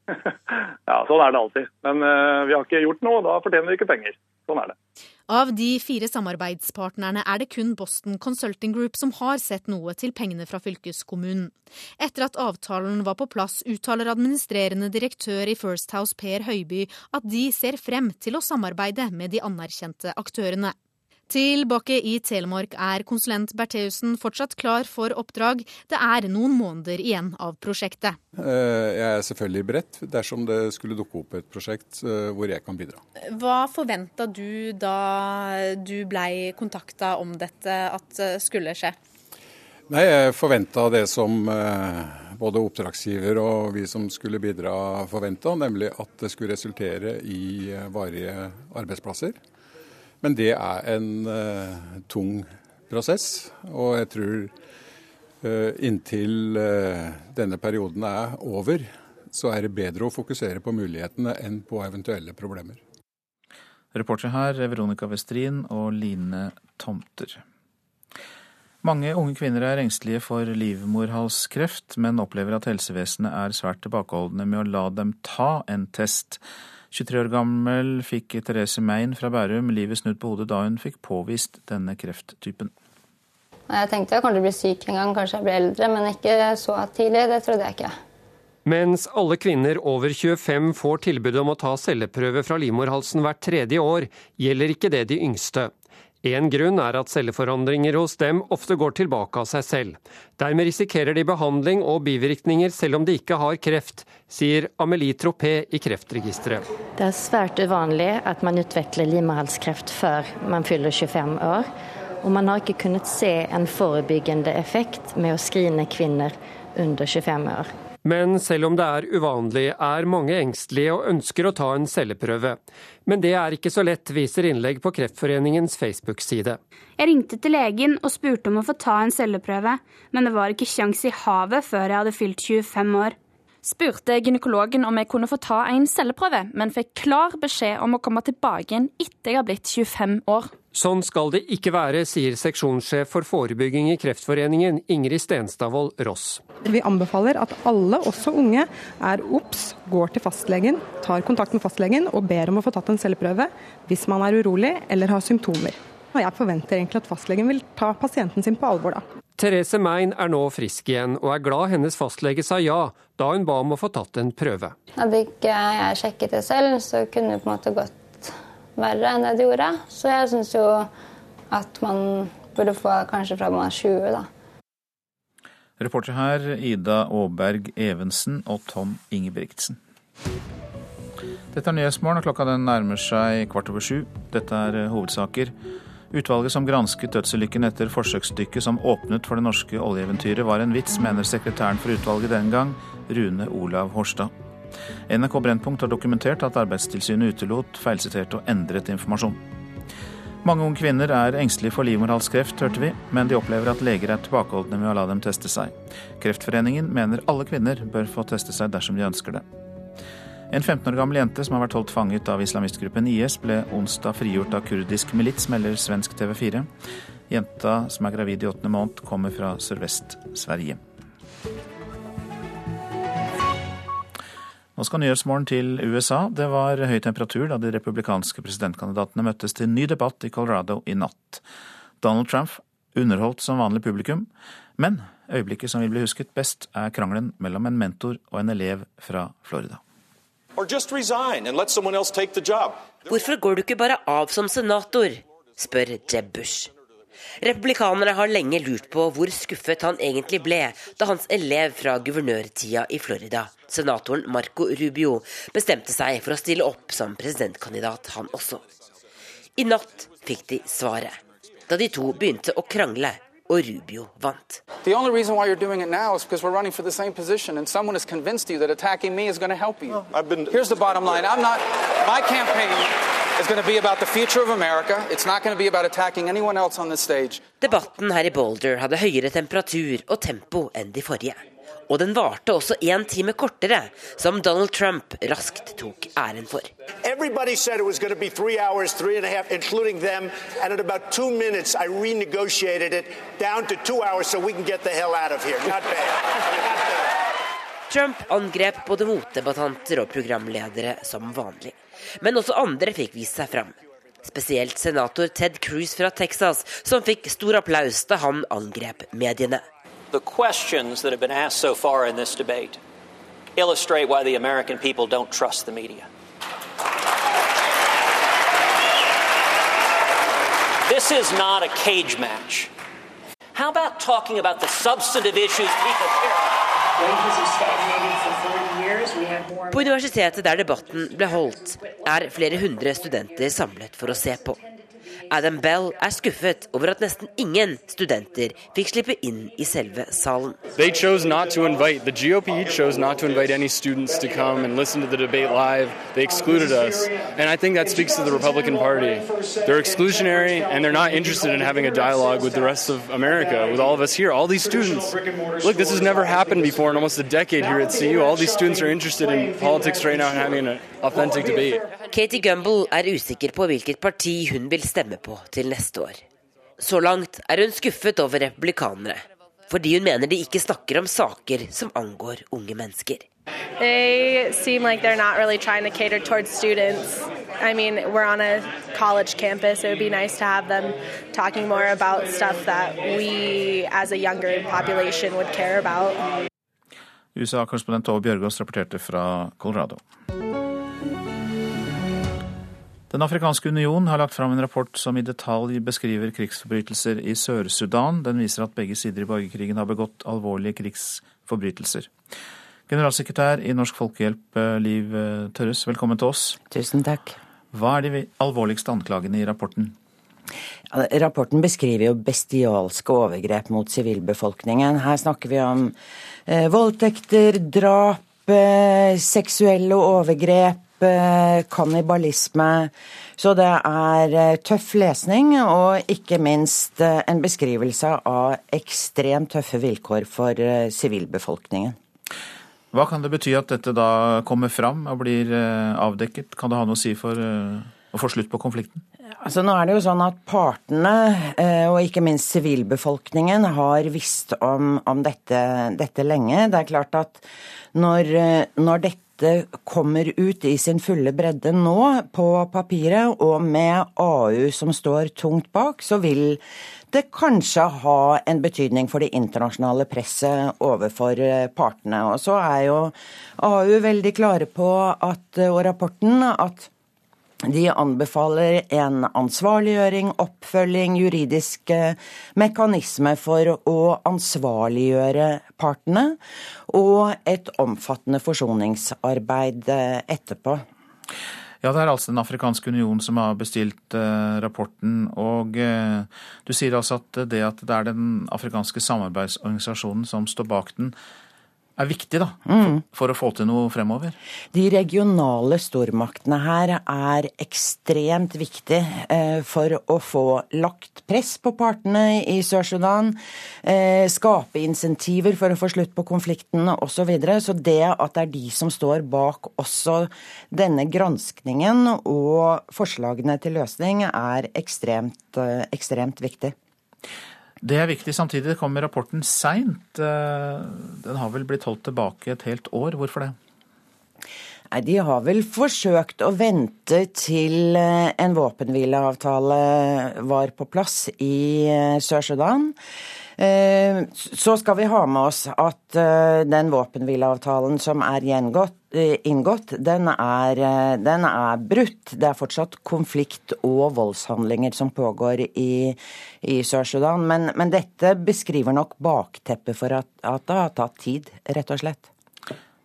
ja, sånn er det alltid. Men uh, vi har ikke gjort noe, og da fortjener vi ikke penger. Sånn er det. Av de fire samarbeidspartnerne er det kun Boston Consulting Group som har sett noe til pengene fra fylkeskommunen. Etter at avtalen var på plass, uttaler administrerende direktør i First House Per Høiby at de ser frem til å samarbeide med de anerkjente aktørene. Tilbake i Telemark er konsulent Bertheussen fortsatt klar for oppdrag. Det er noen måneder igjen av prosjektet. Eh, jeg er selvfølgelig beredt dersom det skulle dukke opp et prosjekt eh, hvor jeg kan bidra. Hva forventa du da du blei kontakta om dette at skulle skje? Nei, Jeg forventa det som eh, både oppdragsgiver og vi som skulle bidra forventa, nemlig at det skulle resultere i varige arbeidsplasser. Men det er en uh, tung prosess, og jeg tror uh, inntil uh, denne perioden er over, så er det bedre å fokusere på mulighetene enn på eventuelle problemer. Reportere her er Veronica Westrin og Line Tomter. Mange unge kvinner er engstelige for livmorhalskreft, men opplever at helsevesenet er svært tilbakeholdne med å la dem ta en test. 23 år gammel fikk Therese Mein fra Bærum livet snudd på hodet da hun fikk påvist denne krefttypen. Jeg tenkte jeg kanskje bli syk en gang, kanskje jeg blir eldre, men ikke så tidlig. Det trodde jeg ikke. Mens alle kvinner over 25 får tilbud om å ta celleprøve fra livmorhalsen hvert tredje år, gjelder ikke det de yngste. En grunn er at celleforandringer hos dem ofte går tilbake av seg selv. Dermed risikerer de behandling og bivirkninger selv om de ikke har kreft, sier Amelie Tropé i Kreftregisteret. Det er svært uvanlig at man utvikler livmorhalskreft før man fyller 25 år. Og man har ikke kunnet se en forebyggende effekt med å skrine kvinner under 25 år. Men selv om det er uvanlig, er mange engstelige og ønsker å ta en celleprøve. Men det er ikke så lett, viser innlegg på Kreftforeningens Facebook-side. Jeg ringte til legen og spurte om å få ta en celleprøve, men det var ikke sjans i havet før jeg hadde fylt 25 år. Spurte gynekologen om jeg kunne få ta en celleprøve, men fikk klar beskjed om å komme tilbake igjen etter jeg har blitt 25 år. Sånn skal det ikke være, sier seksjonssjef for forebygging i Kreftforeningen, Ingrid Stenstadvold Ross. Vi anbefaler at alle, også unge, er obs, går til fastlegen, tar kontakt med fastlegen og ber om å få tatt en celleprøve hvis man er urolig eller har symptomer. Og jeg forventer egentlig at fastlegen vil ta pasienten sin på alvor da. Therese Mein er nå frisk igjen, og er glad hennes fastlege sa ja da hun ba om å få tatt en prøve. Hadde ikke jeg sjekket det selv, så kunne det på en måte gått verre enn det det gjorde. Så jeg syns jo at man burde få kanskje fra man er 20, da. Reporter her Ida Aaberg Evensen og Tom Ingebrigtsen. Dette er Nyhetsmorgen, og klokka den nærmer seg kvart over sju. Dette er hovedsaker. Utvalget som gransket dødsulykken etter forsøksdykket som åpnet for det norske oljeeventyret, var en vits, mener sekretæren for utvalget den gang, Rune Olav Horstad. NRK Brennpunkt har dokumentert at Arbeidstilsynet utelot feilsitert og endret informasjon. Mange unge kvinner er engstelige for livmorhalskreft, hørte vi, men de opplever at leger er tilbakeholdne med å la dem teste seg. Kreftforeningen mener alle kvinner bør få teste seg dersom de ønsker det. En 15 år gammel jente som har vært holdt fanget av islamistgruppen IS, ble onsdag frigjort av kurdisk milits, melder svensk TV 4. Jenta, som er gravid i åttende måned, kommer fra Sørvest-Sverige. Nå skal Nyhetsmorgen til USA. Det var høy temperatur da de republikanske presidentkandidatene møttes til ny debatt i Colorado i natt. Donald Trump underholdt som vanlig publikum, men øyeblikket som vil bli husket best, er krangelen mellom en mentor og en elev fra Florida. Hvorfor går du ikke bare av som senator? spør Jeb Bush. Republikanerne har lenge lurt på hvor skuffet han egentlig ble da hans elev fra guvernørtida i Florida, senatoren Marco Rubio, bestemte seg for å stille opp som presidentkandidat, han også. I natt fikk de svaret, da de to begynte å krangle og Rubio vant. The only reason why you're doing it now is because we're running for the same position, and someone has convinced you that attacking me is going to help you. I've been... Here's the bottom line: I'm not. My campaign is going to be about the future of America. It's not going to be about attacking anyone else on this stage. Debatten her i Boulder hadde høyere temperatur og tempo enn de forrige. Og den varte også én time kortere, som Donald Trump raskt tok æren for. Everybody said it was going to be three hours, three and a half, including them. And in about two minutes, I renegotiated it down to two hours so we can get the hell out of here. Not bad. Not bad. Trump angrep både motdebattanter og programledere som vanlig. Men også andre fikk vist seg fram. Spesielt senator Ted Cruz fra Texas, som fikk stor applaus da han angrep mediene. The questions that have been asked so far in this debate illustrate why the American people don't trust the media. This is not a cage match. How about talking about the substantive issues people care about? På universitetet der debatten ble holdt, er flere hundre studenter samlet for å se på. Adam Bell er skuffet over at nesten ingen studenter fikk slippe inn i selve salen. The GOP chose not to invite any students to come and listen to the debate live. They excluded us. And I think that speaks to the Republican Party. They're exclusionary and they're not interested in having a dialogue with the rest of America, with all of us here, all these students. Look, this has never happened before in almost a decade here at CU. All these students are interested in politics right now and having an authentic debate. Katie Gumbel er usikker på hvilket parti hun vil stemme på til neste år. Så langt er hun skuffet over republikanere. fordi hun mener de ikke snakker om saker som angår unge mennesker. They seem like they're not really trying to cater towards students. I mean, we're on a college campus. It would be nice to have them talking more about stuff that we as a younger population would care about. USA-korrespondent Tove Bjørgaas rapporterte fra Colorado. Den afrikanske union har lagt fram en rapport som i detalj beskriver krigsforbrytelser i Sør-Sudan. Den viser at begge sider i borgerkrigen har begått alvorlige krigsforbrytelser. Generalsekretær i Norsk Folkehjelp, eh, Liv eh, Tørres, velkommen til oss. Tusen takk. Hva er de alvorligste anklagene i rapporten? Rapporten beskriver jo bestialske overgrep mot sivilbefolkningen. Her snakker vi om eh, voldtekter, drap, seksuelle overgrep, eh, kannibalisme. Så det er eh, tøff lesning, og ikke minst eh, en beskrivelse av ekstremt tøffe vilkår for eh, sivilbefolkningen. Hva kan det bety at dette da kommer fram og blir avdekket? Kan det ha noe å si for å få slutt på konflikten? Altså Nå er det jo sånn at partene, og ikke minst sivilbefolkningen, har visst om, om dette, dette, lenge. Det er klart at når, når dette kommer ut i sin fulle bredde nå på papiret, og med AU som står tungt bak, så vil det kanskje ha en betydning for det internasjonale presset overfor partene. Og så er jo AU veldig klare på at, og rapporten at de anbefaler en ansvarliggjøring, oppfølging, juridiske mekanisme for å ansvarliggjøre partene, og et omfattende forsoningsarbeid etterpå. Ja, Det er altså Den afrikanske union som har bestilt eh, rapporten. og eh, Du sier altså at det at det er Den afrikanske samarbeidsorganisasjonen som står bak den, er viktig da, mm. for å få til noe fremover? De regionale stormaktene her er ekstremt viktig eh, for å få lagt press på partene i Sør-Sudan, eh, skape insentiver for å få slutt på konflikten osv. Så, videre. så det at det er de som står bak også denne granskningen og forslagene til løsning, er ekstremt, eh, ekstremt viktig. Det er viktig. Samtidig kommer rapporten seint. Eh, den har vel blitt holdt tilbake et helt år. Hvorfor det? Nei, De har vel forsøkt å vente til eh, en våpenhvileavtale var på plass i eh, Sør-Sudan. Så skal vi ha med oss at den våpenhvileavtalen som er gjengått, Eh, inngått, den er, eh, den er, brutt. Det er fortsatt konflikt og voldshandlinger som pågår i, i Sør-Sudan. Men, men, dette beskriver nok bakteppet for at, at, det har tatt tid, rett og slett.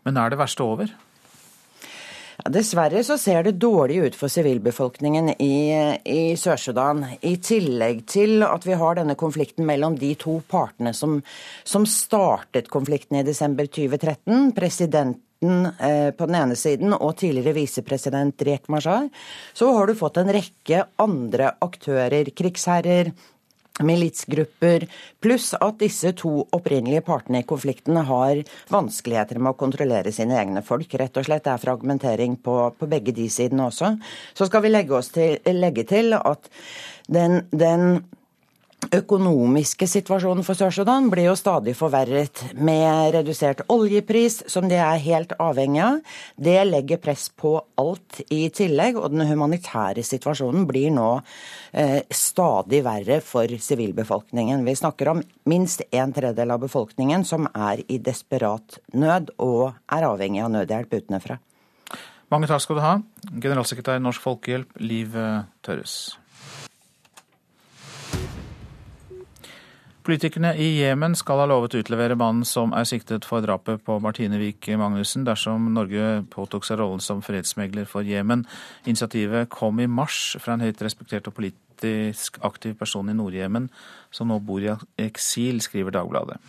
Men er det verste over? Ja, dessverre så ser det dårlig ut for sivilbefolkningen i, i Sør-Sudan. I tillegg til at vi har denne konflikten mellom de to partene som, som startet konflikten i desember 2013. President Eh, på den ene siden og tidligere visepresident Riek Mashar, så har du fått en rekke andre aktører, krigsherrer, militsgrupper, pluss at disse to opprinnelige partene i konflikten har vanskeligheter med å kontrollere sine egne folk. Rett og slett det er fragmentering på, på begge de sidene også. Så skal vi legge, til, legge til at den, den økonomiske situasjonen for Sør-Sudan blir jo stadig forverret med redusert oljepris, som de er helt avhengig av. Det legger press på alt i tillegg, og den humanitære situasjonen blir nå eh, stadig verre for sivilbefolkningen. Vi snakker om minst en tredjedel av befolkningen som er i desperat nød og er avhengig av nødhjelp utenfra. Mange takk skal du ha, generalsekretær i Norsk Folkehjelp, Liv Tørres. Politikerne i Jemen skal ha lovet å utlevere mannen som er siktet for drapet på Martine Wiik Magnussen, dersom Norge påtok seg rollen som fredsmegler for Jemen. Initiativet kom i mars fra en høyt respektert og politisk aktiv person i Nord-Jemen, som nå bor i eksil, skriver Dagbladet.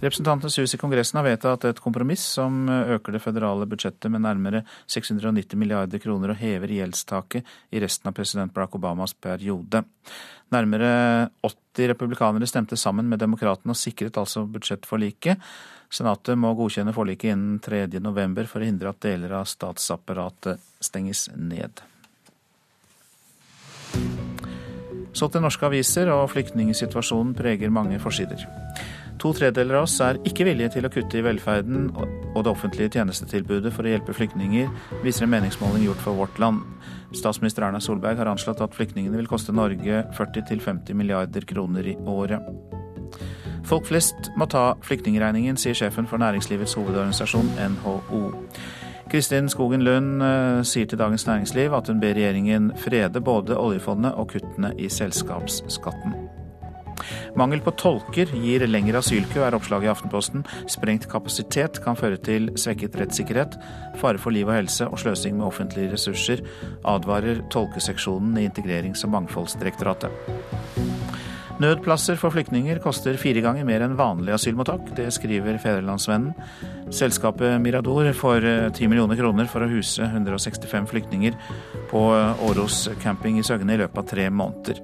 Representantenes hus i Kongressen har vedtatt et kompromiss som øker det føderale budsjettet med nærmere 690 milliarder kroner og hever gjeldstaket i resten av president Barack Obamas periode. Nærmere 80 republikanere stemte sammen med demokratene og sikret altså budsjettforliket. Senatet må godkjenne forliket innen 3.11 for å hindre at deler av statsapparatet stenges ned. Så til norske aviser, og flyktningsituasjonen preger mange forsider. To tredeler av oss er ikke villige til å kutte i velferden og det offentlige tjenestetilbudet for å hjelpe flyktninger, viser en meningsmåling gjort for Vårt Land. Statsminister Erna Solberg har anslått at flyktningene vil koste Norge 40-50 milliarder kroner i året. Folk flest må ta flyktningregningen, sier sjefen for næringslivets hovedorganisasjon NHO. Kristin Skogen Lund eh, sier til Dagens Næringsliv at hun ber regjeringen frede både oljefondet og kuttene i selskapsskatten. Mangel på tolker gir lengre asylkø, er oppslaget i Aftenposten. Sprengt kapasitet kan føre til svekket rettssikkerhet, fare for liv og helse og sløsing med offentlige ressurser, advarer tolkeseksjonen i Integrerings- og mangfoldsdirektoratet. Nødplasser for flyktninger koster fire ganger mer enn vanlig asylmottak. Det skriver Fedrelandsvennen. Selskapet Mirador får ti millioner kroner for å huse 165 flyktninger på Åros camping i Søgne i løpet av tre måneder.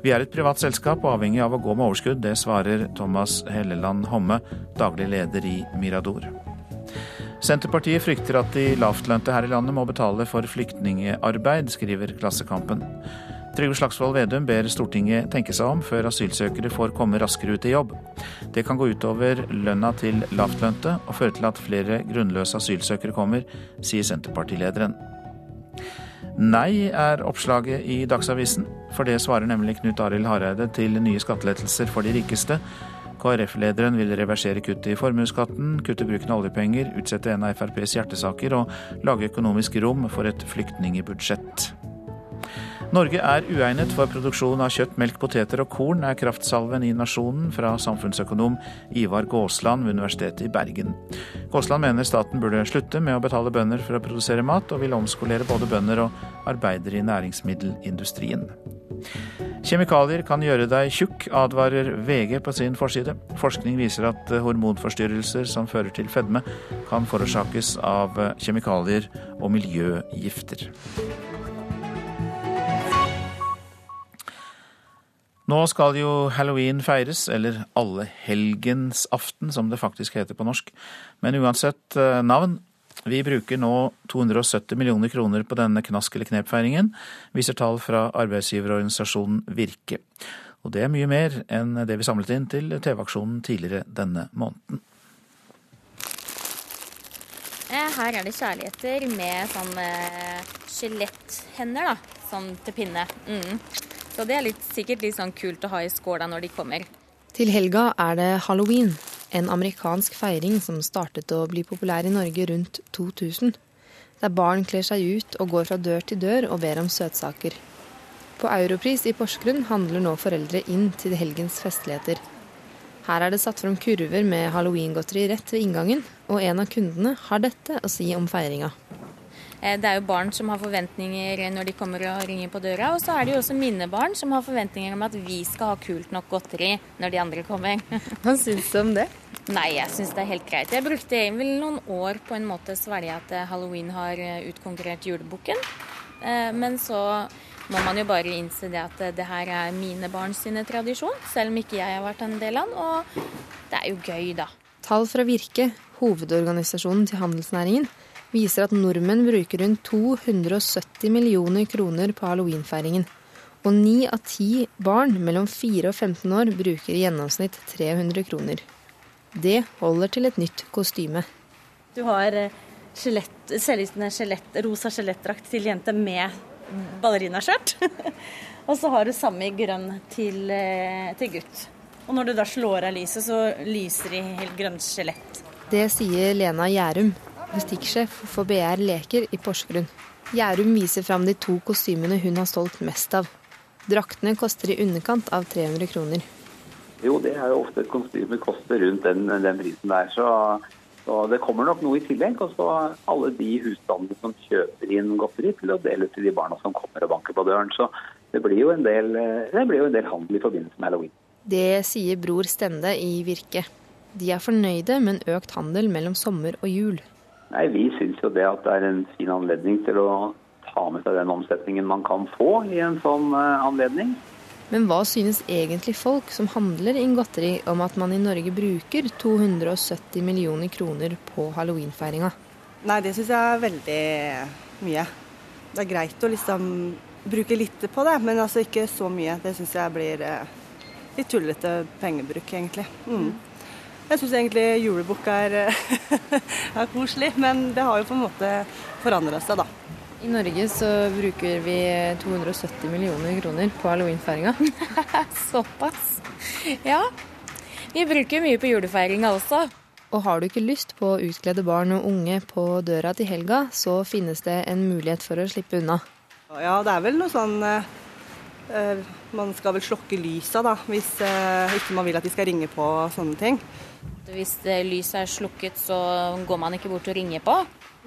Vi er et privat selskap og avhengig av å gå med overskudd. Det svarer Thomas Helleland Homme, daglig leder i Mirador. Senterpartiet frykter at de lavtlønte her i landet må betale for flyktningarbeid, skriver Klassekampen. Trygve Slagsvold Vedum ber Stortinget tenke seg om før asylsøkere får komme raskere ut i jobb. Det kan gå utover lønna til lavtlønte og føre til at flere grunnløse asylsøkere kommer, sier Senterpartilederen. Nei er oppslaget i Dagsavisen, for det svarer nemlig Knut Arild Hareide til nye skattelettelser for de rikeste. KrF-lederen vil reversere kuttet i formuesskatten, kutte bruken av oljepenger, utsette en av FrPs hjertesaker og lage økonomisk rom for et flyktningebudsjett. Norge er uegnet for produksjon av kjøtt, melk, poteter og korn, er kraftsalven i Nasjonen fra samfunnsøkonom Ivar Gåsland ved Universitetet i Bergen. Gåsland mener staten burde slutte med å betale bønder for å produsere mat, og vil omskolere både bønder og arbeidere i næringsmiddelindustrien. Kjemikalier kan gjøre deg tjukk, advarer VG på sin forside. Forskning viser at hormonforstyrrelser som fører til fedme, kan forårsakes av kjemikalier og miljøgifter. Nå skal jo halloween feires, eller allehelgensaften som det faktisk heter på norsk. Men uansett eh, navn, vi bruker nå 270 millioner kroner på denne knask eller knep-feiringen, viser tall fra arbeidsgiverorganisasjonen Virke. Og det er mye mer enn det vi samlet inn til TV-aksjonen tidligere denne måneden. Eh, her er det kjærligheter med sånn skjeletthender, da. Sånn til pinne. Mm. Så det er litt, sikkert litt sånn kult å ha i skåla når de kommer. Til helga er det halloween, en amerikansk feiring som startet å bli populær i Norge rundt 2000. Der barn kler seg ut og går fra dør til dør og ber om søtsaker. På Europris i Porsgrunn handler nå foreldre inn til helgens festligheter. Her er det satt fram kurver med halloweengodteri rett ved inngangen, og en av kundene har dette å si om feiringa. Eh, det er jo barn som har forventninger når de kommer og ringer på døra, og så er det jo også mine barn som har forventninger om at vi skal ha kult nok godteri når de andre kommer. Hva syns du om det? Nei, jeg syns det er helt greit. Jeg brukte vel noen år på en måte svelge at eh, halloween har eh, utkonkurrert julebukken. Men så må man jo bare innse det at det her er mine barns tradisjon, selv om ikke jeg har vært en del av den. Og det er jo gøy, da. Tall fra Virke, hovedorganisasjonen til handelsnæringen, viser at nordmenn bruker rundt 270 millioner kroner på halloweenfeiringen. Og ni av ti barn mellom 4 og 15 år bruker i gjennomsnitt 300 kroner. Det holder til et nytt kostyme. Du har selvlysende skjelett, rosa skjelettdrakt til jente med ballerinaskjørt. og så har du samme i grønn til, eh, til, gutt. Og når du da slår av lyset, så lyser de helt grønt skjelett. Det sier Lena Gjærum, logistikksjef for BR Leker i Porsgrunn. Gjærum viser fram de to kostymene hun har solgt mest av. Draktene koster i underkant av 300 kroner. Jo, det er jo ofte et kostyme koster rundt den, den prisen der. Så, så, det kommer nok noe i tillegg. Og så alle de husstandene som kjøper inn godteri til å dele til de barna som kommer og banker på døren. Så det blir jo en del, blir jo en del handel i forbindelse med halloween. Det sier Bror Stende i Virke. De er fornøyde med en økt handel mellom sommer og jul. Nei, Vi syns jo det at det er en fin anledning til å ta med seg den omsetningen man kan få i en sånn uh, anledning. Men hva synes egentlig folk som handler inn godteri om at man i Norge bruker 270 millioner kroner på halloweenfeiringa? Nei, det syns jeg er veldig mye. Det er greit å liksom bruke litt på det, men altså ikke så mye. Det syns jeg blir eh, litt tullete pengebruk, egentlig. Mm. Jeg syns egentlig julebukk er, er, koselig, men det har jo på en måte forandra seg, da. I Norge så bruker vi 270 millioner kroner på halloweenfeiringa. Såpass. Ja. Vi bruker mye på julefeiringa også. Og har du ikke lyst på å utkledde barn og unge på døra til helga, så finnes det en mulighet for å slippe unna. Ja, det er vel noe sånn uh, Man skal vel slokke lysa, da, hvis uh, ikke man vil at de skal ringe på og sånne ting. Hvis lyset er slukket, så går man ikke bort og ringer på?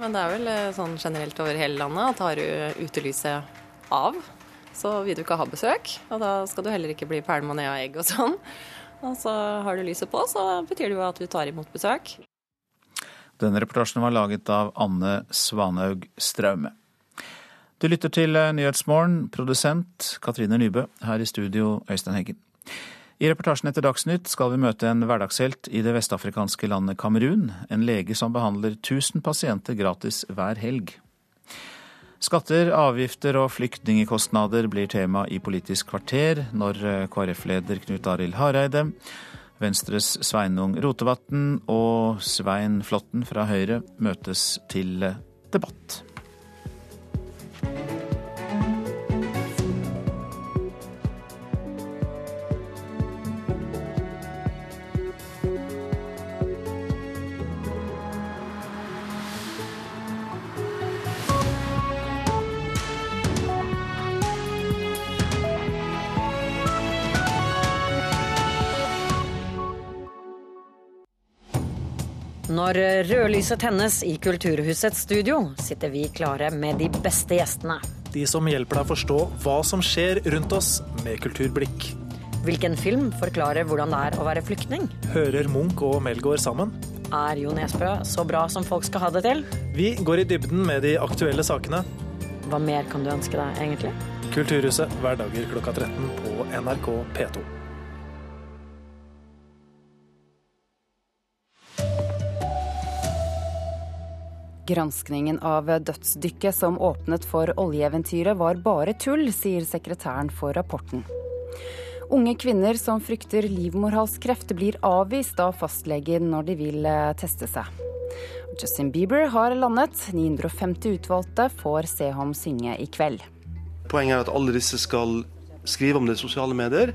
Men det er vel sånn generelt over hele landet at har du utelyset av, så vil du ikke ha besøk. Og da skal du heller ikke bli pælma ned av egg og sånn. Og så har du lyset på, så betyr det jo at du tar imot besøk. Denne reportasjen var laget av Anne Svanhaug Straume. Du lytter til Nyhetsmorgen, produsent Katrine Nybø, her i studio Øystein Heggen. I reportasjen etter Dagsnytt skal vi møte en hverdagshelt i det vestafrikanske landet Kamerun. En lege som behandler 1000 pasienter gratis hver helg. Skatter, avgifter og flyktningkostnader blir tema i Politisk kvarter når KrF-leder Knut Arild Hareide, Venstres Sveinung Rotevatn og Svein Flåtten fra Høyre møtes til debatt. Når rødlyset tennes i Kulturhusets studio, sitter vi klare med de beste gjestene. De som hjelper deg å forstå hva som skjer rundt oss med kulturblikk. Hvilken film forklarer hvordan det er å være flyktning? Hører Munch og Melgaard sammen? Er Jo Nesbø så bra som folk skal ha det til? Vi går i dybden med de aktuelle sakene. Hva mer kan du ønske deg, egentlig? Kulturhuset hverdager klokka 13 på NRK P2. Granskningen av dødsdykket som åpnet for oljeeventyret var bare tull, sier sekretæren for rapporten. Unge kvinner som frykter livmorhalskreft blir avvist av fastlegen når de vil eh, teste seg. Justin Bieber har landet. 950 utvalgte får se ham synge i kveld. Poenget er at alle disse skal skrive om det i sosiale medier,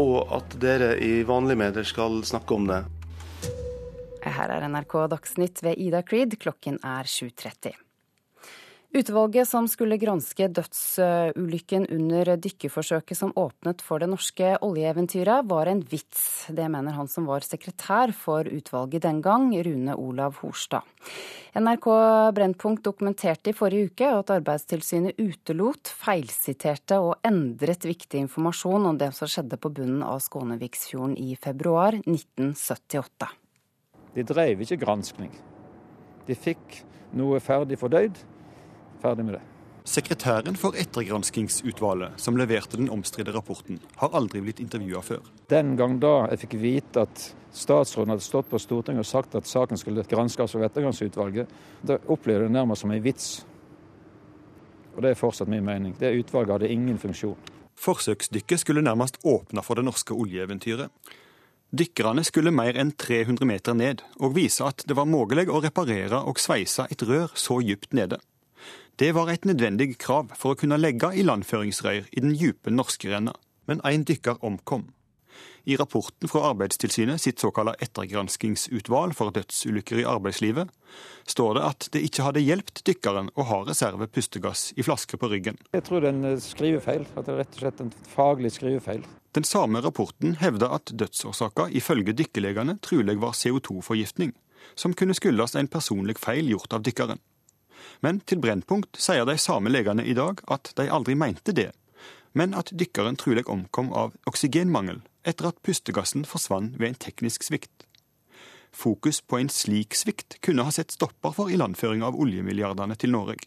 og at dere i vanlige medier skal snakke om det. Her er NRK Dagsnytt ved Ida Creed, klokken er 7.30. Utvalget som skulle granske dødsulykken under dykkerforsøket som åpnet for det norske oljeeventyret, var en vits. Det mener han som var sekretær for utvalget den gang, Rune Olav Horstad. NRK Brennpunkt dokumenterte i forrige uke at Arbeidstilsynet utelot, feilsiterte og endret viktig informasjon om det som skjedde på bunnen av Skåneviksfjorden i februar 1978. De drev ikke granskning. De fikk noe ferdig fordøyd. Ferdig med det. Sekretæren for ettergranskingsutvalget, som leverte den omstridte rapporten, har aldri blitt intervjua før. Den gang da jeg fikk vite at statsråden hadde stått på Stortinget og sagt at saken skulle granskes av ettergranskingsutvalget, da opplevde jeg det nærmest som en vits. Og det er fortsatt min mening. Det utvalget hadde ingen funksjon. Forsøksdykket skulle nærmest åpne for det norske oljeeventyret. Dykkerne skulle mer enn 300 meter ned, og vise at det var mulig å reparere og sveise et rør så dypt nede. Det var et nødvendig krav for å kunne legge ilandføringsrør i den dype norskerenna, men én dykker omkom. I rapporten fra Arbeidstilsynet sitt såkalte ettergranskingsutvalg for dødsulykker i arbeidslivet står det at det ikke hadde hjulpet dykkeren å ha reserve pustegass i flasker på ryggen. Jeg tror det er en skrivefeil. At det er rett og slett en faglig skrivefeil. Den samme rapporten hevder at dødsårsaka ifølge dykkerlegene trolig var CO2-forgiftning, som kunne skyldes en personlig feil gjort av dykkeren. Men til Brennpunkt sier de samme legene i dag at de aldri mente det, men at dykkeren trolig omkom av oksygenmangel etter at pustegassen forsvant ved en teknisk svikt. Fokus på en slik svikt kunne ha sett stopper for ilandføring av oljemilliardene til Norge.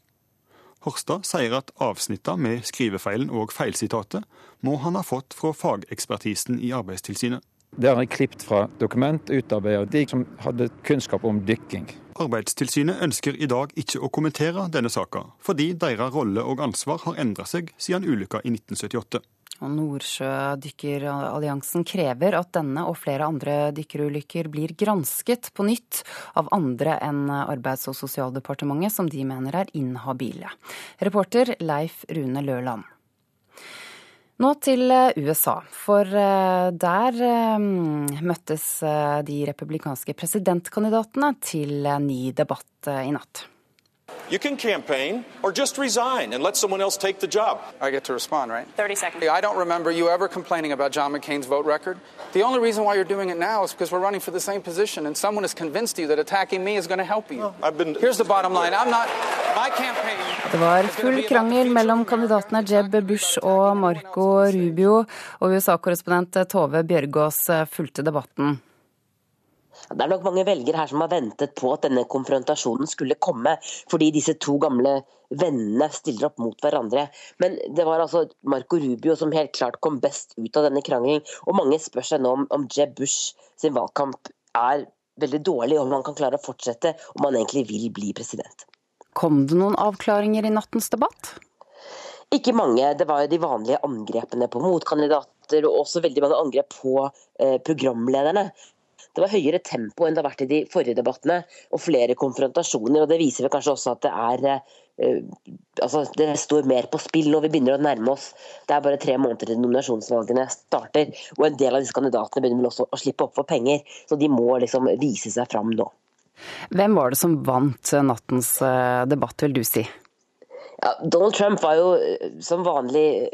Horstad sier at avsnittene med skrivefeilen og feilsitatet må han ha fått fra fagekspertisen i Arbeidstilsynet. Det har jeg klippet fra dokument utarbeidet av de som hadde kunnskap om dykking. Arbeidstilsynet ønsker i dag ikke å kommentere denne saka, fordi deres rolle og ansvar har endra seg siden ulykka i 1978. Og Nordsjødykkeralliansen krever at denne og flere andre dykkerulykker blir gransket på nytt av andre enn Arbeids- og sosialdepartementet, som de mener er inhabile. Reporter Leif Rune Løland. Nå til USA, for der møttes de republikanske presidentkandidatene til ny debatt i natt. You can campaign or just resign and let someone else take the job. I get to respond, right? 30 seconds. I don't remember you ever complaining about John McCain's vote record. The only reason why you're doing it now is because we're running for the same position and someone has convinced you that attacking me is going to help you. I've been... Here's the bottom line. I'm not... My campaign... Det var full krangel mellom kandidatene Jeb Bush og Marco Rubio, og USA-korrespondent Tove Bjørgaas fulgte debatten. Det er nok mange velgere her som har ventet på at denne konfrontasjonen skulle komme, fordi disse to gamle vennene stiller opp mot hverandre. Men det var altså Marco Rubio som helt klart kom best ut av denne krangelen. Og mange spør seg nå om, om Jeb Bush sin valgkamp er veldig dårlig, om han kan klare å fortsette, om han egentlig vil bli president. Kom det noen avklaringer i nattens debatt? Ikke mange. Det var jo de vanlige angrepene på motkandidater, og også veldig mange angrep på eh, programlederne. Det var høyere tempo enn det har vært i de forrige debattene, og flere konfrontasjoner. og Det viser vel kanskje også at det er uh, altså det står mer på spill når vi begynner å nærme oss. Det er bare tre måneder til nominasjonsvalgene starter, og en del av disse kandidatene begynner vel også å slippe opp for penger. Så de må liksom vise seg fram nå. Hvem var det som vant nattens debatt, vil du si? Ja, Donald Trump var jo som vanlig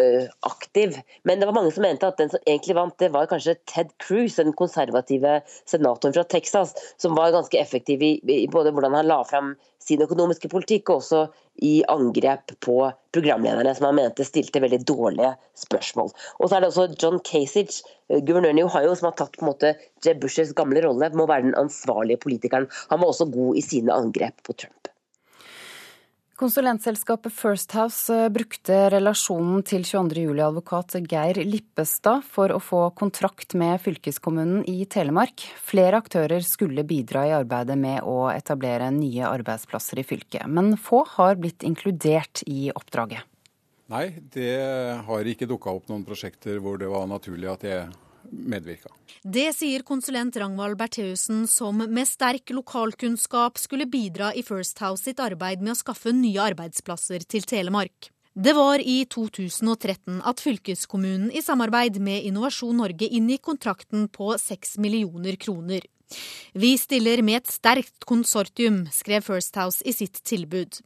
uh, aktiv, men det var mange som mente at den som egentlig vant, det var kanskje Ted Cruz, den konservative senatoren fra Texas, som var ganske effektiv i, både hvordan han la fram sin økonomiske politikk, og også i angrep på programlederne som han mente stilte veldig dårlige spørsmål. Og så er det også John Kasich, guvernøren i Ohio, som har tatt på en måte Jeb Bushes gamle rolle, må være den ansvarlige politikeren. Han var også god i sine angrep på Trump. Konsulentselskapet First House brukte relasjonen til 22. juli-advokat Geir Lippestad for å få kontrakt med fylkeskommunen i Telemark. Flere aktører skulle bidra i arbeidet med å etablere nye arbeidsplasser i fylket, men få har blitt inkludert i oppdraget. Nei, det har ikke dukka opp noen prosjekter hvor det var naturlig at jeg medvirka. Det sier konsulent Ragnvald Bertheussen, som med sterk lokalkunnskap skulle bidra i First House sitt arbeid med å skaffe nye arbeidsplasser til Telemark. Det var i 2013 at fylkeskommunen i samarbeid med Innovasjon Norge inngikk kontrakten på 6 millioner kroner. Vi stiller med et sterkt konsortium, skrev First House i sitt tilbud.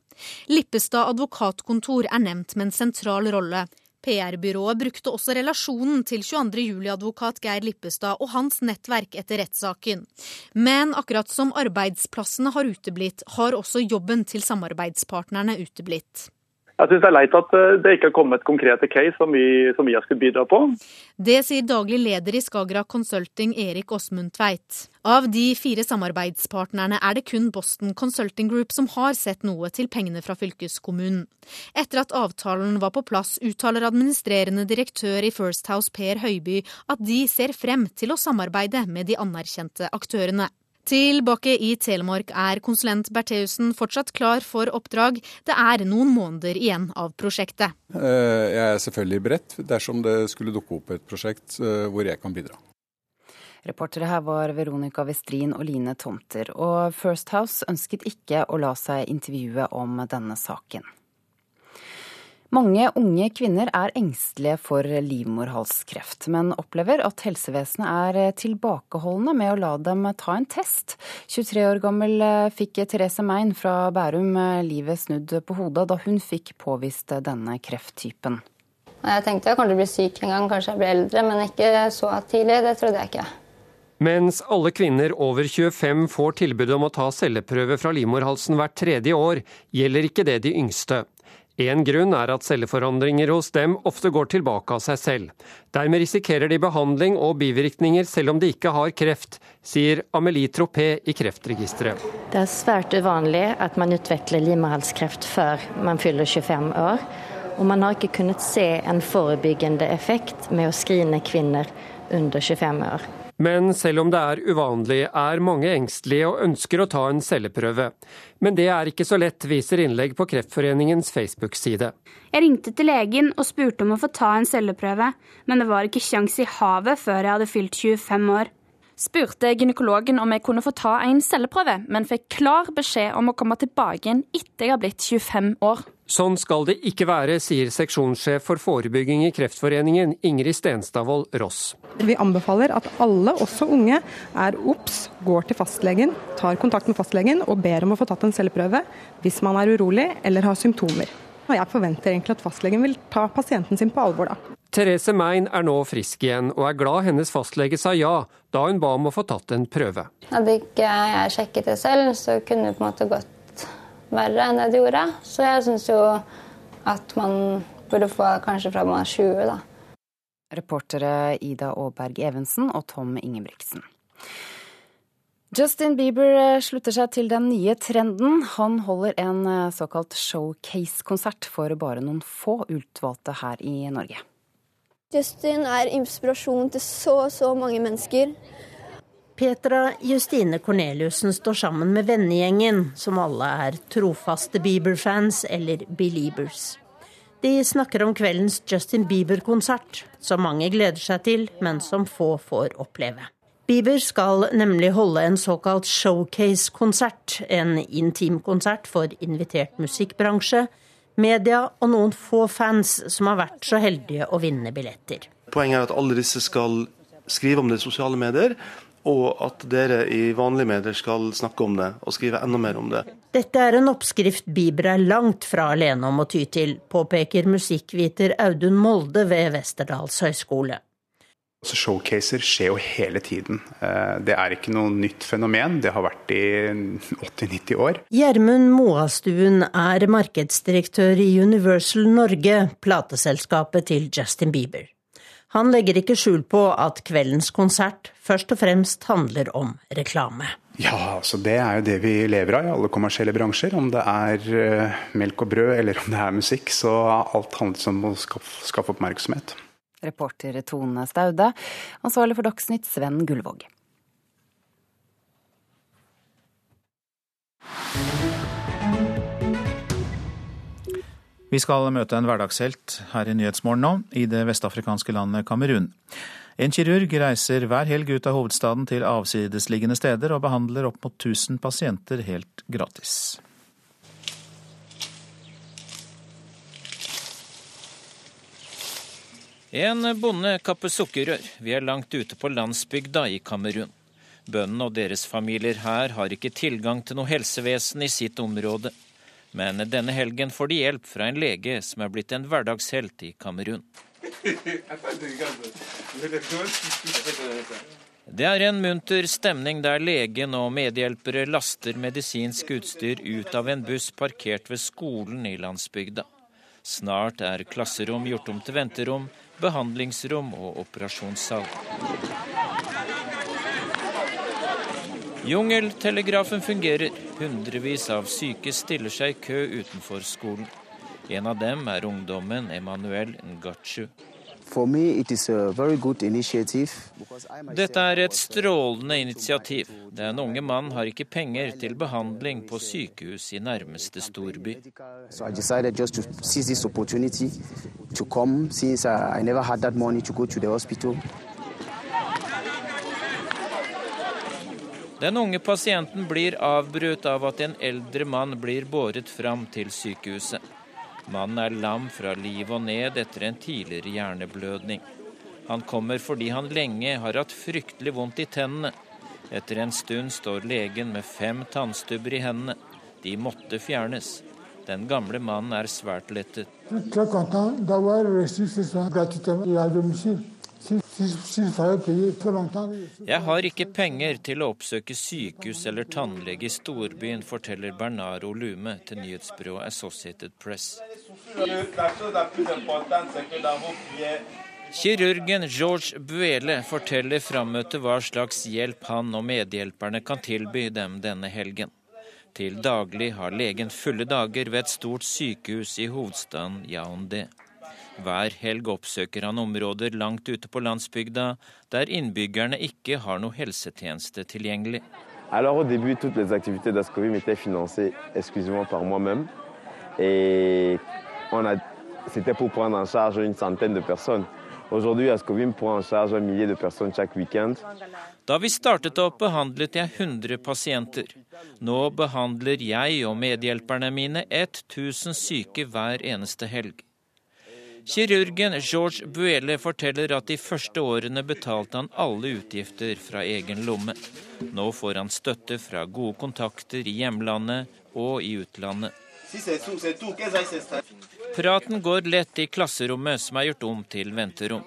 Lippestad advokatkontor er nevnt med en sentral rolle. PR-byrået brukte også relasjonen til 22. juli-advokat Geir Lippestad og hans nettverk etter rettssaken. Men akkurat som arbeidsplassene har uteblitt, har også jobben til samarbeidspartnerne uteblitt. Jeg syns det er leit at det ikke har kommet konkrete case som vi, som vi har skulle bidra på. Det sier daglig leder i Skagerrak Consulting Erik Åsmund Tveit. Av de fire samarbeidspartnerne er det kun Boston Consulting Group som har sett noe til pengene fra fylkeskommunen. Etter at avtalen var på plass, uttaler administrerende direktør i First House Per Høiby at de ser frem til å samarbeide med de anerkjente aktørene. Tilbake i Telemark er konsulent Bertheussen fortsatt klar for oppdrag. Det er noen måneder igjen av prosjektet. Jeg er selvfølgelig beredt dersom det skulle dukke opp et prosjekt hvor jeg kan bidra. Reportere her var Veronica Westrin og Line Tomter. Og First House ønsket ikke å la seg intervjue om denne saken. Mange unge kvinner er engstelige for livmorhalskreft, men opplever at helsevesenet er tilbakeholdne med å la dem ta en test. 23 år gammel fikk Therese Mein fra Bærum livet snudd på hodet da hun fikk påvist denne krefttypen. Jeg tenkte jeg kom til å bli syk en gang, kanskje jeg ble eldre, men ikke så tidlig. Det trodde jeg ikke. Mens alle kvinner over 25 får tilbud om å ta celleprøve fra livmorhalsen hvert tredje år, gjelder ikke det de yngste. En grunn er at celleforandringer hos dem ofte går tilbake av seg selv. Dermed risikerer de behandling og bivirkninger selv om de ikke har kreft, sier Amelie Tropé i Kreftregisteret. Det er svært uvanlig at man utvikler livmorhalskreft før man fyller 25 år. Og man har ikke kunnet se en forebyggende effekt med å skrine kvinner under 25 år. Men selv om det er uvanlig, er mange engstelige og ønsker å ta en celleprøve. Men det er ikke så lett, viser innlegg på Kreftforeningens Facebook-side. Jeg ringte til legen og spurte om å få ta en celleprøve, men det var ikke sjans i havet før jeg hadde fylt 25 år. Spurte gynekologen om jeg kunne få ta en celleprøve, men fikk klar beskjed om å komme tilbake igjen etter jeg har blitt 25 år. Sånn skal det ikke være, sier seksjonssjef for forebygging i Kreftforeningen, Ingrid Stenstadvold Ross. Vi anbefaler at alle, også unge, er obs, går til fastlegen, tar kontakt med fastlegen og ber om å få tatt en celleprøve hvis man er urolig eller har symptomer. Og jeg forventer egentlig at fastlegen vil ta pasienten sin på alvor, da. Therese Mein er nå frisk igjen, og er glad hennes fastlege sa ja da hun ba om å få tatt en prøve. Hadde ikke jeg sjekket det selv, så kunne det på en måte gått verre enn det det gjorde. Så jeg syns jo at man burde få kanskje fra man er 20, da. Reportere Ida Aaberg Evensen og Tom Ingebrigtsen. Justin Bieber eh, slutter seg til den nye trenden. Han holder en eh, såkalt showcase-konsert for bare noen få utvalgte her i Norge. Justin er inspirasjon til så, så mange mennesker. Petra Justine Corneliussen står sammen med vennegjengen, som alle er trofaste Bieber-fans eller Beliebers. De snakker om kveldens Justin Bieber-konsert, som mange gleder seg til, men som få får oppleve. Bieber skal nemlig holde en såkalt showcase-konsert, en intimkonsert for invitert musikkbransje, media og noen få fans som har vært så heldige å vinne billetter. Poenget er at alle disse skal skrive om det i sosiale medier, og at dere i vanlige medier skal snakke om det og skrive enda mer om det. Dette er en oppskrift Bieber er langt fra alene om å ty til, påpeker musikkviter Audun Molde ved Westerdals høgskole. Altså, showcaser skjer jo hele tiden. Eh, det er ikke noe nytt fenomen, det har vært i 80-90 år. Gjermund Moastuen er markedsdirektør i Universal Norge, plateselskapet til Justin Bieber. Han legger ikke skjul på at kveldens konsert først og fremst handler om reklame. Ja, altså det er jo det vi lever av i alle kommersielle bransjer. Om det er uh, melk og brød eller om det er musikk, så alt handler om å skaffe, skaffe oppmerksomhet. Reporter Tone Staude, ansvarlig for Dagsnytt Sven Gullvåg. Vi skal møte en hverdagshelt her i Nyhetsmorgen nå, i det vestafrikanske landet Kamerun. En kirurg reiser hver helg ut av hovedstaden til avsidesliggende steder og behandler opp mot 1000 pasienter helt gratis. En bonde kapper sukkerrør. Vi er langt ute på landsbygda i Kamerun. Bøndene og deres familier her har ikke tilgang til noe helsevesen i sitt område. Men denne helgen får de hjelp fra en lege som er blitt en hverdagshelt i Kamerun. Det er en munter stemning der legen og medhjelpere laster medisinsk utstyr ut av en buss parkert ved skolen i landsbygda. Snart er klasserom gjort om til venterom, behandlingsrom og operasjonssal. Jungeltelegrafen fungerer. Hundrevis av syke stiller seg i kø utenfor skolen. En av dem er ungdommen Emanuel Ngachu. Dette er et strålende initiativ. Den unge mannen har ikke penger til behandling på sykehus i nærmeste storby. So I decided just to seize this opportunity to come since uh, I never had that money to go to the hospital. Den unge pasienten blir avbrutt av at en eldre mann blir båret fram til sykehuset. Mannen er lam fra liv og ned etter en tidligere hjerneblødning. Han kommer fordi han lenge har hatt fryktelig vondt i tennene. Etter en stund står legen med fem tannstubber i hendene. De måtte fjernes. Den gamle mannen er svært lettet. Jeg har ikke penger til å oppsøke sykehus eller tannlege i storbyen, forteller Bernaro Lume til nyhetsbyrået Associated Press. Kirurgen George Buele forteller frammøtet hva slags hjelp han og medhjelperne kan tilby dem denne helgen. Til daglig har legen fulle dager ved et stort sykehus i hovedstaden Yaoundé. Hver helg oppsøker han områder langt ute på landsbygda der innbyggerne ikke har noe helsetjeneste tilgjengelig. Alors au début, toutes les activités d'Ascovim étaient financées exclusivement par moi-même. Et c'était pour prendre en charge une centaine de personnes. Aujourd'hui, Ascovim prend en charge un millier de personnes chaque week-end. Da vi startet opp, behandlet jeg 100 pasienter. Nå behandler jeg og medhjelperne mine 1000 syke hver eneste helg. Kirurgen George Buele forteller at de første årene betalte han alle utgifter fra egen lomme. Nå får han støtte fra gode kontakter i hjemlandet og i utlandet. Praten går lett i klasserommet som er gjort om til venterom.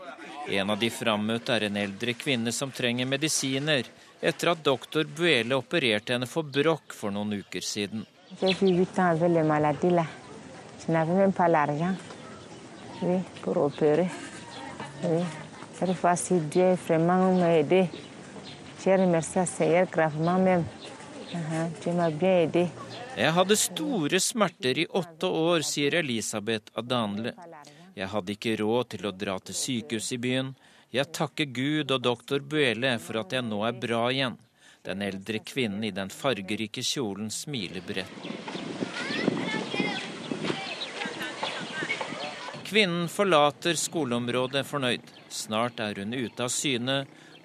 En av de frammøtte er en eldre kvinne som trenger medisiner etter at doktor Buele opererte henne for brokk for noen uker siden. Jeg hadde store smerter i åtte år, sier Elisabeth Adanle. Jeg hadde ikke råd til å dra til sykehus i byen. Jeg takker Gud og doktor Buele for at jeg nå er bra igjen. Den eldre kvinnen i den fargerike kjolen smiler bredt. Kvinnen forlater skoleområdet fornøyd. Snart er hun ute av syne,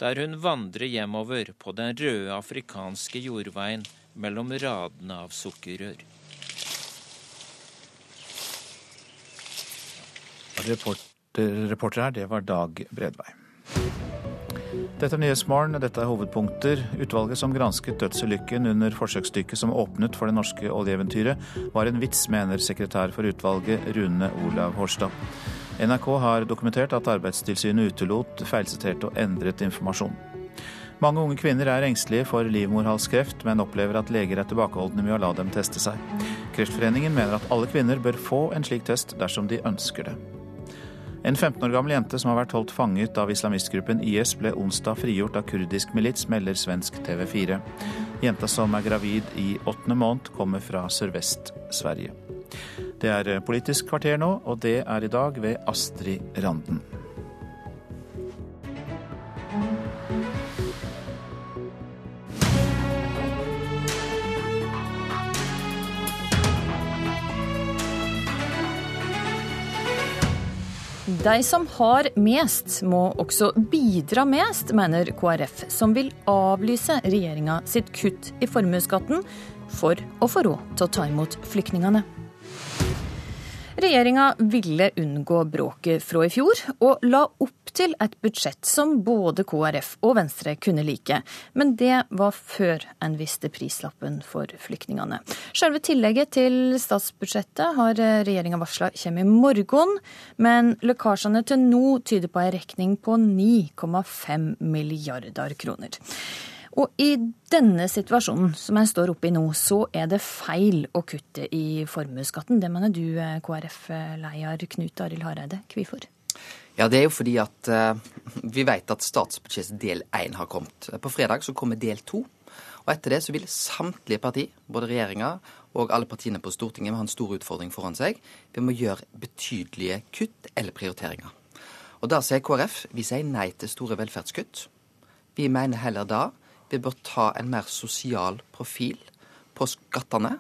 der hun vandrer hjemover på den røde afrikanske jordveien mellom radene av sukkerrør. Reporter, reporter her, det var Dag Bredvei. Dette er Nyhetsmorgen, dette er hovedpunkter. Utvalget som gransket dødsulykken under forsøksdykket som åpnet for det norske oljeeventyret, var en vits, mener sekretær for utvalget Rune Olav Horstad. NRK har dokumentert at Arbeidstilsynet utelot feilsiterte og endret informasjon. Mange unge kvinner er engstelige for livmorhalskreft, men opplever at leger er tilbakeholdne med å la dem teste seg. Kreftforeningen mener at alle kvinner bør få en slik test dersom de ønsker det. En 15 år gammel jente som har vært holdt fanget av islamistgruppen IS, ble onsdag frigjort av kurdisk milits, melder svensk TV 4. Jenta som er gravid i åttende måned, kommer fra Sørvest-Sverige. Det er Politisk kvarter nå, og det er i dag ved Astrid Randen. De som har mest, må også bidra mest, mener KrF, som vil avlyse regjeringa sitt kutt i formuesskatten for å få råd til å ta imot flyktningene. Regjeringa ville unngå bråket fra i fjor, og la opp til et budsjett som både KrF og Venstre kunne like. Men det var før en visste prislappen for flyktningene. Selve tillegget til statsbudsjettet har regjeringa varsla kommer i morgen, men lekkasjene til nå tyder på ei regning på 9,5 milliarder kroner. Og i denne situasjonen som jeg står oppe i nå, så er det feil å kutte i formuesskatten. Det mener du, KrF-leder Knut Arild Hareide. Hvorfor? Ja, Det er jo fordi at uh, vi vet at statsbudsjettet del én har kommet. På fredag så kommer del to. Og etter det så vil samtlige parti, både regjeringa og alle partiene på Stortinget, ha en stor utfordring foran seg. Vi må gjøre betydelige kutt eller prioriteringer. Og da sier KrF vi sier nei til store velferdskutt. Vi mener heller da vi bør ta en mer sosial profil på skattene.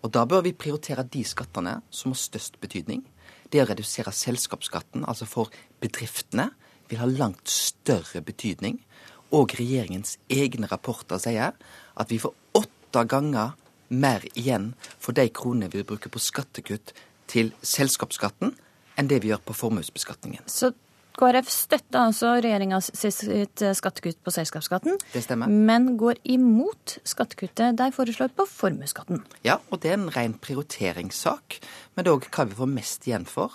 Og da bør vi prioritere de skattene som har størst betydning. Det å redusere selskapsskatten, altså for bedriftene, vil ha langt større betydning. Og regjeringens egne rapporter sier at vi får åtte ganger mer igjen for de kronene vi bruker på skattekutt til selskapsskatten, enn det vi gjør på formuesbeskatningen. Så KrF støtter altså regjeringas skattekutt på selskapsskatten, Det stemmer. men går imot skattekuttet de foreslår på formuesskatten. Ja, og det er en ren prioriteringssak, men det er òg hva vi får mest igjen for.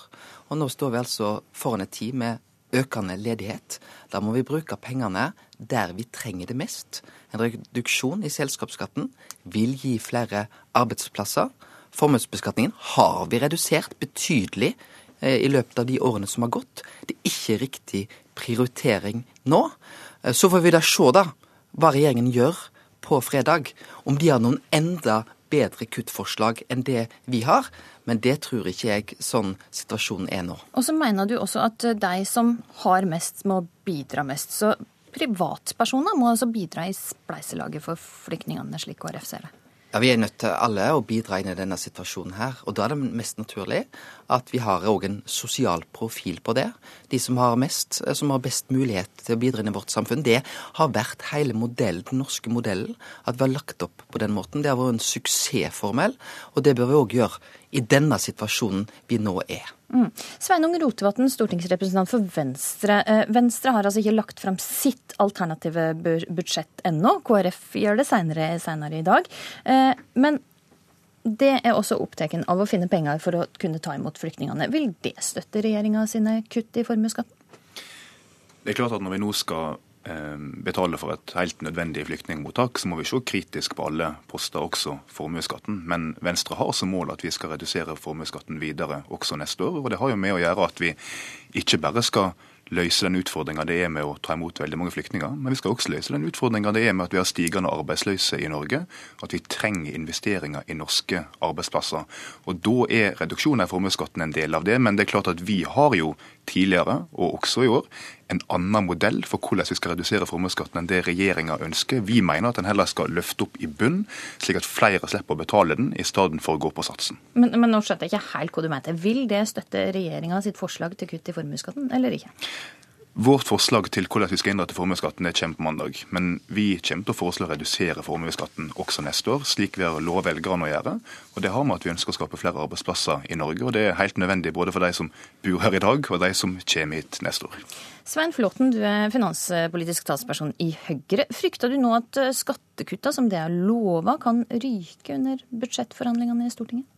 Og nå står vi altså foran en tid med økende ledighet. Da må vi bruke pengene der vi trenger det mest. En reduksjon i selskapsskatten vil gi flere arbeidsplasser. Formuesbeskatningen har vi redusert betydelig i løpet av de årene som har gått. Det er ikke riktig prioritering nå. Eh, Så får vi da se da hva regjeringen gjør på fredag. Om de har noen enda bedre kuttforslag enn det vi har. Men det tror ikke jeg sånn situasjonen er nå. Og så mener du også at de som har mest, må bidra mest. Så privatpersoner må altså bidra i spleiselaget for flyktningene, slik KrF ser det? Ja, Vi er nødt til alle å bidra inn i denne situasjonen her. Og da er det mest naturlig at vi har òg en sosial profil på det. De som har mest, eh, som har best mulighet til å bidra inn i vårt samfunn. Det har vært hele modellen, den norske modellen. At vi har lagt opp på den måten. Det har vært en suksessformel, og det bør vi òg gjøre i denne situasjonen vi nå er. Mm. Sveinung Rotevatn, stortingsrepresentant for Venstre. Eh, Venstre har altså ikke lagt fram sitt alternative budsjett ennå. KrF gjør det senere, senere i dag. Eh, men det er også opptatt av å finne penger for å kunne ta imot flyktningene. Vil det støtte regjeringa sine kutt i formuesskatten? Det er klart at Når vi nå skal betale for et helt nødvendig flyktningmottak, så må vi se kritisk på alle poster, også formuesskatten. Men Venstre har som mål at vi skal redusere formuesskatten videre også neste år. Og det har jo med å gjøre at vi ikke bare skal løse den utfordringa det er med å ta imot veldig mange flyktninger, men vi skal også løse den utfordringa det er med at vi har stigende arbeidsløse i Norge, at vi trenger investeringer i norske arbeidsplasser. Og Da er reduksjonen av formuesskatten en del av det, men det er klart at vi har jo tidligere, og også i år, en annen modell for hvordan vi skal redusere formuesskatten enn det regjeringa ønsker. Vi mener at den heller skal løfte opp i bunn, slik at flere slipper å betale den, i stedet for å gå på satsen. Men, men nå skjønte jeg ikke helt hva du mente. Vil det støtte regjeringa sitt forslag til kutt i formuesskatten, eller ikke? Vårt forslag til hvordan vi skal innrette formuesskatten kommer på mandag. Men vi kommer til å foreslå å redusere formuesskatten også neste år, slik vi har lovet velgerne å gjøre. Og det har med at vi ønsker å skape flere arbeidsplasser i Norge. Og det er helt nødvendig både for de som bor her i dag, og de som kommer hit neste år. Svein Flåten, du er finanspolitisk talsperson i Høyre. Frykter du nå at skattekutta som det er lova, kan ryke under budsjettforhandlingene i Stortinget?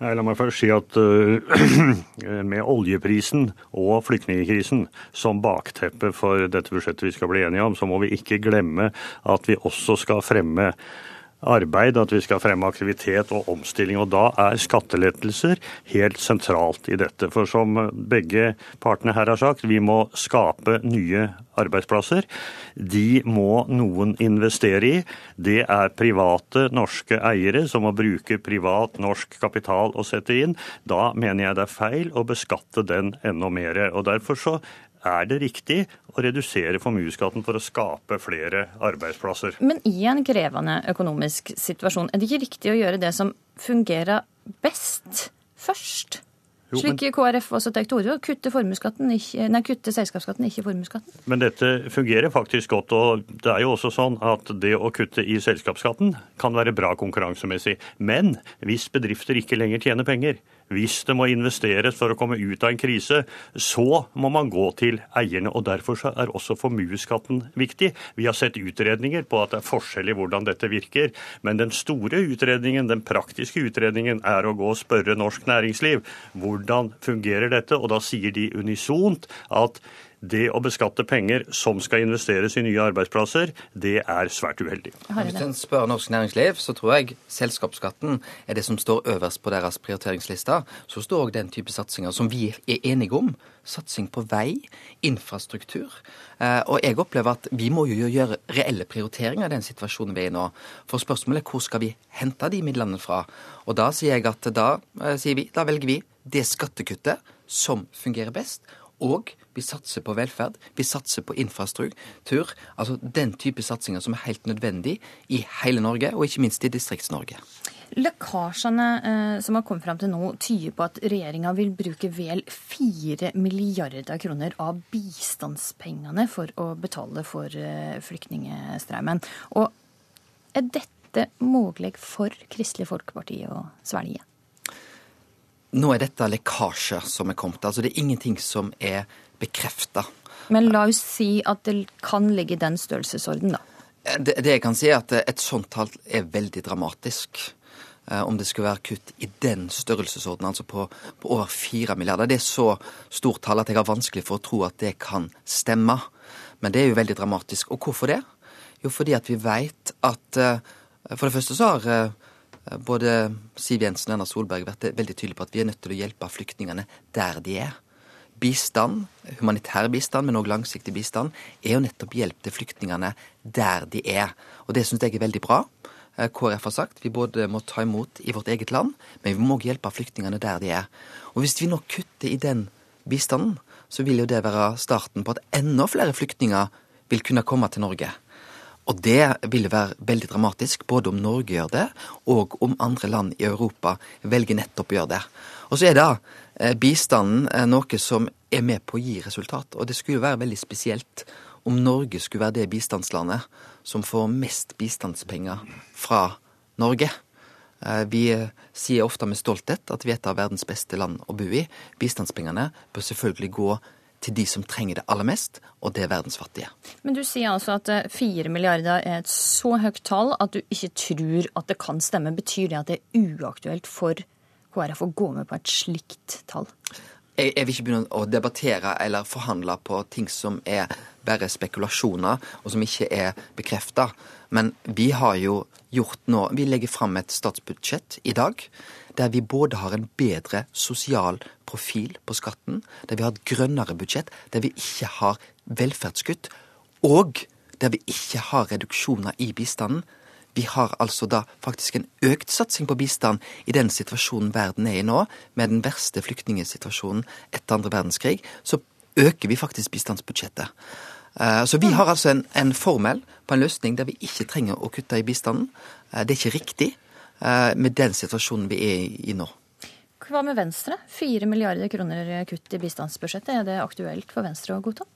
Nei, La meg først si at uh, med oljeprisen og flyktningkrisen som bakteppe for dette budsjettet vi skal bli enige om, så må vi ikke glemme at vi også skal fremme arbeid, at vi skal fremme aktivitet og omstilling. Og da er skattelettelser helt sentralt i dette. For som begge partene her har sagt, vi må skape nye arbeidsplasser. De må noen investere i. Det er private norske eiere som må bruke privat norsk kapital å sette inn. Da mener jeg det er feil å beskatte den enda mer. Og derfor så er det riktig å redusere formuesskatten for å skape flere arbeidsplasser. Men i en krevende økonomisk situasjon, er det ikke riktig å gjøre det som fungerer best, først? Jo, Slik men... KrF også tar til orde kutte, nei, kutte selskapsskatten, ikke formuesskatten. Men dette fungerer faktisk godt. og Det er jo også sånn at det å kutte i selskapsskatten kan være bra konkurransemessig. Men hvis bedrifter ikke lenger tjener penger, hvis det må investeres for å komme ut av en krise, så må man gå til eierne. og Derfor er også formuesskatten viktig. Vi har sett utredninger på at det er forskjell i hvordan dette virker. Men den store utredningen, den praktiske utredningen, er å gå og spørre norsk næringsliv hvordan fungerer dette. Og da sier de unisont at det å beskatte penger som skal investeres i nye arbeidsplasser, det er svært uheldig. Hvis en spør norsk næringsliv, så tror jeg selskapsskatten er det som står øverst på deres prioriteringsliste. Så står òg den type satsinger som vi er enige om. Satsing på vei, infrastruktur. Eh, og jeg opplever at vi må jo gjøre reelle prioriteringer i den situasjonen vi er i nå. For spørsmålet er hvor skal vi hente de midlene fra? Og da sier jeg at da, eh, sier vi, da velger vi det skattekuttet som fungerer best og vi satser på velferd, vi satser på infrastruktur. Altså den type satsinger som er helt nødvendig i hele Norge, og ikke minst i Distrikts-Norge. Lekkasjene eh, som har kommet fram til nå, tyder på at regjeringa vil bruke vel 4 milliarder kroner av bistandspengene for å betale for eh, flyktningstrømmen. Og er dette mulig for Kristelig Folkeparti å svelge? Nå er dette lekkasjer som er kommet. Altså det er ingenting som er bekrefta. Men la oss si at det kan ligge i den størrelsesorden, da. Det, det jeg kan si, er at et sånt tall er veldig dramatisk. Eh, om det skulle være kutt i den størrelsesorden, altså på, på over fire milliarder. Det er så stort tall at jeg har vanskelig for å tro at det kan stemme. Men det er jo veldig dramatisk. Og hvorfor det? Jo, fordi at vi veit at eh, For det første så har eh, Eh, både Siv Jensen og Erna Solberg vært veldig tydelige på at vi er nødt til å hjelpe flyktningene der de er. Bistand, humanitær bistand, men òg langsiktig bistand, er jo nettopp hjelp til flyktningene der de er. Og det syns jeg er veldig bra. KrF har sagt. Vi både må ta imot i vårt eget land, men vi må også hjelpe flyktningene der de er. Og Hvis vi nå kutter i den bistanden, så vil jo det være starten på at enda flere flyktninger vil kunne komme til Norge. Og det vil være veldig dramatisk, både om Norge gjør det, og om andre land i Europa velger nettopp å gjøre det. Og så er da eh, bistanden eh, noe som er med på å gi resultat. Og det skulle jo være veldig spesielt om Norge skulle være det bistandslandet som får mest bistandspenger fra Norge. Eh, vi sier ofte med stolthet at vi er et av verdens beste land å bo i. Bistandspengene bør selvfølgelig gå til de som trenger det aller mest, og det er verdens fattige. Men du sier altså at eh, fire milliarder er et så høyt tall at du ikke tror at det kan stemme. Betyr det at det er uaktuelt for KrF å gå med på et slikt tall? Jeg, jeg, vil ikke begynne å debattere eller forhandle på ting som er bare spekulasjoner, og som ikke er bekrefta. Men vi har jo gjort nå Vi legger fram et statsbudsjett i dag der vi både har en bedre sosial profil på skatten, der vi har et grønnere budsjett, der vi ikke har velferdskutt, og der vi ikke har reduksjoner i bistanden. Vi har altså da faktisk en økt satsing på bistand i den situasjonen verden er i nå, med den verste flyktningsituasjonen etter andre verdenskrig. Så øker vi faktisk bistandsbudsjettet. Eh, så vi har altså en, en formel på en løsning der vi ikke trenger å kutte i bistanden. Eh, det er ikke riktig. Eh, med den situasjonen vi er i nå. Hva med Venstre? Fire milliarder kroner kutt i bistandsbudsjettet. Er det aktuelt for Venstre å godta?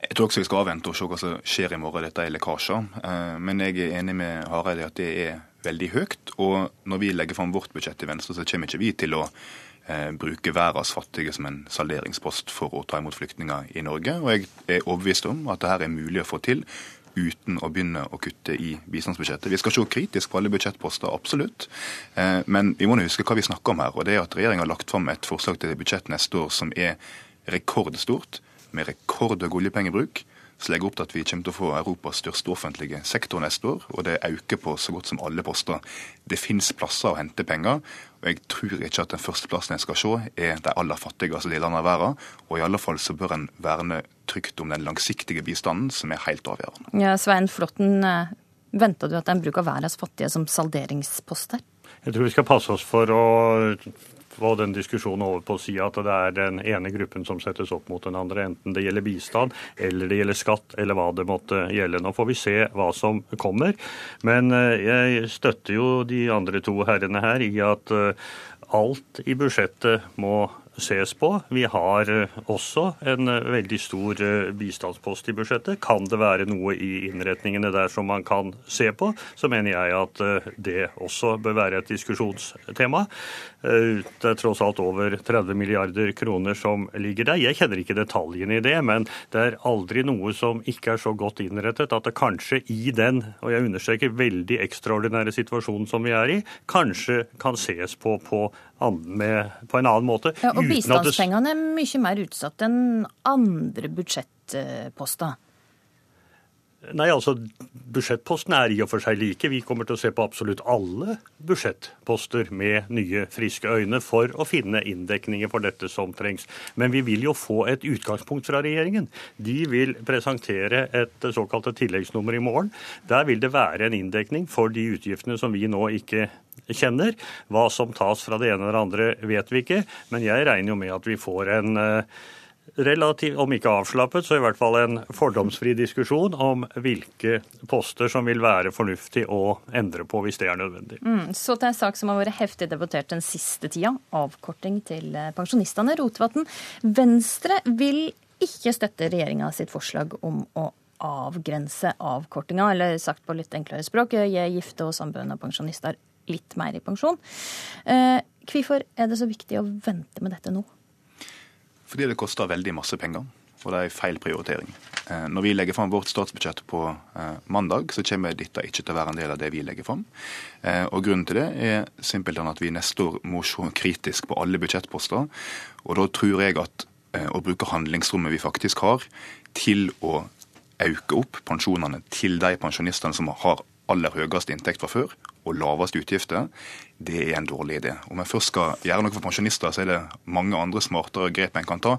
Jeg tror også vi skal avvente og se hva som skjer i morgen. Dette er lekkasjer. Eh, men jeg er enig med Hareide i at det er veldig høyt. Og når vi legger fram vårt budsjett i Venstre, så kommer ikke vi til å eh, bruke verdens fattige som en salderingspost for å ta imot flyktninger i Norge. Og jeg er overbevist om at dette er mulig å få til uten å begynne å kutte i bistandsbudsjettet. Vi skal se kritisk på alle budsjettposter, absolutt. Eh, men vi må huske hva vi snakker om her. og det er at Regjeringa har lagt fram et forslag til budsjett neste år som er rekordstort, med rekordhøy oljepengebruk så legger opp til at vi kommer til å få Europas største offentlige sektor neste år, og det øker på så godt som alle poster. Det finnes plasser å hente penger, og jeg tror ikke at den første plassen jeg skal se, er de aller fattigste delene av verden. Og i alle fall så bør en verne trygt om den langsiktige bistanden, som er helt avgjørende. Ja, Svein Flåtten, venta venter du at en bruk av verdens fattige som salderingsposter? Jeg tror vi skal passe oss for å få den diskusjonen over på å si at det er den ene gruppen som settes opp mot den andre, enten det gjelder bistand eller det gjelder skatt eller hva det måtte gjelde. Nå får vi se hva som kommer. Men eh, jeg støtter jo de andre to herrene her i at eh, alt i budsjettet må ses på. Vi har eh, også en veldig stor bistandspost i budsjettet. Kan det være noe i innretningene der som man kan se på, så mener jeg at det også bør være et diskusjonstema. Det er tross alt over 30 milliarder kroner som ligger der. Jeg kjenner ikke detaljene i det, men det er aldri noe som ikke er så godt innrettet at det kanskje i den, og jeg understreker veldig ekstraordinære situasjonen som vi er i, kanskje kan ses på på, med, på en annen måte. Ja, og bistandspengene er mye mer utsatt enn andre budsjettposter. Nei, altså budsjettpostene er i og for seg like. Vi kommer til å se på absolutt alle budsjettposter med nye, friske øyne for å finne inndekninger for dette som trengs. Men vi vil jo få et utgangspunkt fra regjeringen. De vil presentere et såkalt tilleggsnummer i morgen. Der vil det være en inndekning for de utgiftene som vi nå ikke kjenner. Hva som tas fra det ene eller andre, vet vi ikke. Men jeg regner jo med at vi får en relativt, om ikke avslappet, så i hvert fall en fordomsfri diskusjon om hvilke poster som vil være fornuftig å endre på hvis det er nødvendig. Mm, så til en sak som har vært heftig debattert den siste tida, avkorting til eh, pensjonistene. Rotevatn, Venstre vil ikke støtte regjeringa sitt forslag om å avgrense avkortinga, eller sagt på litt enklere språk, gi gifte og samboende pensjonister litt mer i pensjon. Eh, hvorfor er det så viktig å vente med dette nå? Fordi det koster veldig masse penger, og det er feil prioritering. Eh, når vi legger fram vårt statsbudsjett på eh, mandag, så kommer dette ikke til å være en del av det vi legger fram. Eh, og Grunnen til det er simpelthen at vi neste år må se kritisk på alle budsjettposter. Og da tror jeg at å bruke handlingsrommet vi faktisk har, til å øke opp pensjonene til de pensjonistene som har aller høyest inntekt fra før og laveste utgifter, det er en dårlig idé. Om en først skal gjøre noe for pensjonister, så er det mange andre smartere grep en kan ta.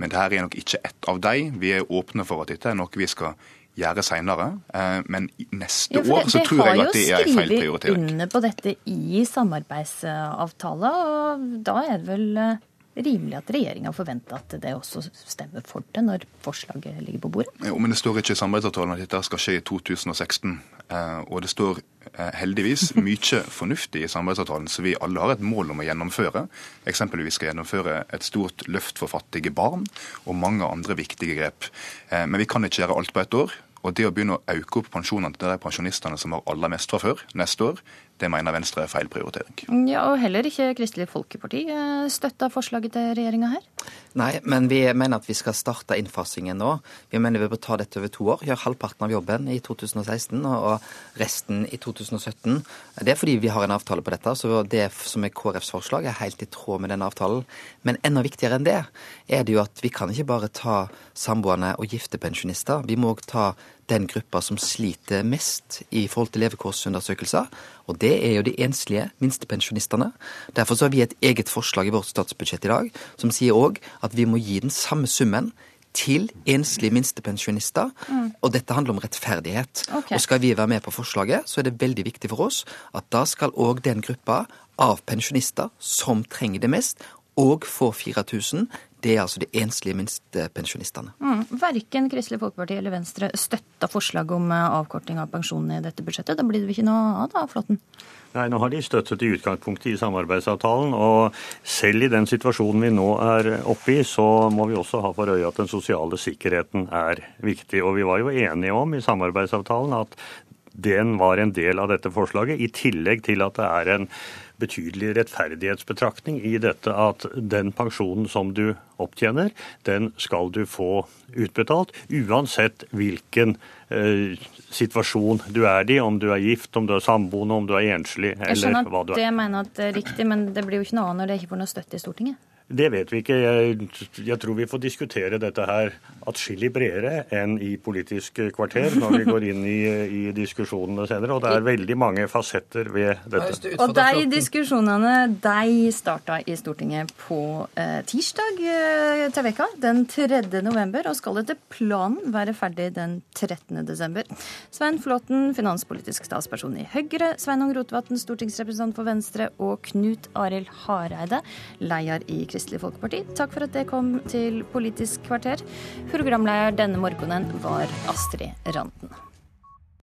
Men dette er nok ikke ett av dem. Vi er åpne for at dette er noe vi skal gjøre senere. Eh, men neste ja, år så tror jeg at det er en feil prioritering. Dere har jo skrevet under på dette i samarbeidsavtale, og da er det vel eh, rimelig at regjeringa forventer at det også stemmer for det når forslaget ligger på bordet? Jo, men det står ikke i samarbeidsavtalen at dette skal skje i 2016. Eh, og det står eh, heldigvis mye fornuftig i samarbeidsavtalen som vi alle har et mål om å gjennomføre. Eksempelvis skal gjennomføre et stort løft for fattige barn og mange andre viktige grep. Eh, men vi kan ikke gjøre alt på ett år. Og det å begynne å øke opp pensjonene til de pensjonistene som har aller mest fra før, neste år, det mener Venstre er feil prioritering. Ja, og Heller ikke Kristelig Folkeparti eh, støtta forslaget til regjeringa her? Nei, men vi mener at vi skal starte innfasingen nå. Vi mener vi bør ta dette over to år. Gjøre halvparten av jobben i 2016 og resten i 2017. Det er fordi vi har en avtale på dette, så det som er KrFs forslag er helt i tråd med den avtalen. Men enda viktigere enn det er det jo at vi kan ikke bare ta samboende og gifte pensjonister. Vi må òg ta den gruppa som sliter mest i forhold til levekårsundersøkelser. Og det er jo de enslige minstepensjonistene. Derfor så har vi et eget forslag i vårt statsbudsjett i dag som sier òg at vi må gi den samme summen til enslige minstepensjonister. Mm. Og dette handler om rettferdighet. Okay. Og skal vi være med på forslaget, så er det veldig viktig for oss at da skal òg den gruppa av pensjonister som trenger det mest, og få 4000 det er altså de enslige minstepensjonistene. Mm. Verken Kristelig Folkeparti eller Venstre støtta forslaget om eh, avkorting av pensjonene i dette budsjettet. Da blir det ikke noe av da, Flåtten? Nei, nå har de støttet i utgangspunktet i samarbeidsavtalen. Og selv i den situasjonen vi nå er oppe i, så må vi også ha for øye at den sosiale sikkerheten er viktig. Og vi var jo enige om i samarbeidsavtalen at den var en del av dette forslaget, i tillegg til at det er en betydelig rettferdighetsbetraktning i dette at den pensjonen som du opptjener, den skal du få utbetalt, uansett hvilken eh, situasjon du er i, om du er gift, om du er samboende, om du er enslig eller hva du er. Jeg skjønner at det mener at det er riktig, men det blir jo ikke noe annet når det ikke får noe støtte i Stortinget? Det vet vi ikke. Jeg, jeg, tror vi får diskutere dette her atskillig bredere enn i Politisk kvarter når vi går inn i, i, diskusjonene senere. Og det er veldig mange fasetter ved dette. Og de diskusjonene de starta i Stortinget på eh, tirsdag eh, til veka, den 3. november, og skal etter planen være ferdig den 13. desember. Svein Flåtten, finanspolitisk statsperson i Høyre, Sveinung Rotevatn, stortingsrepresentant for Venstre, og Knut Arild Hareide, leder i Kristelig Folkeparti. Takk for at det kom til Politisk kvarter. Programleder denne morgenen var Astrid Randen.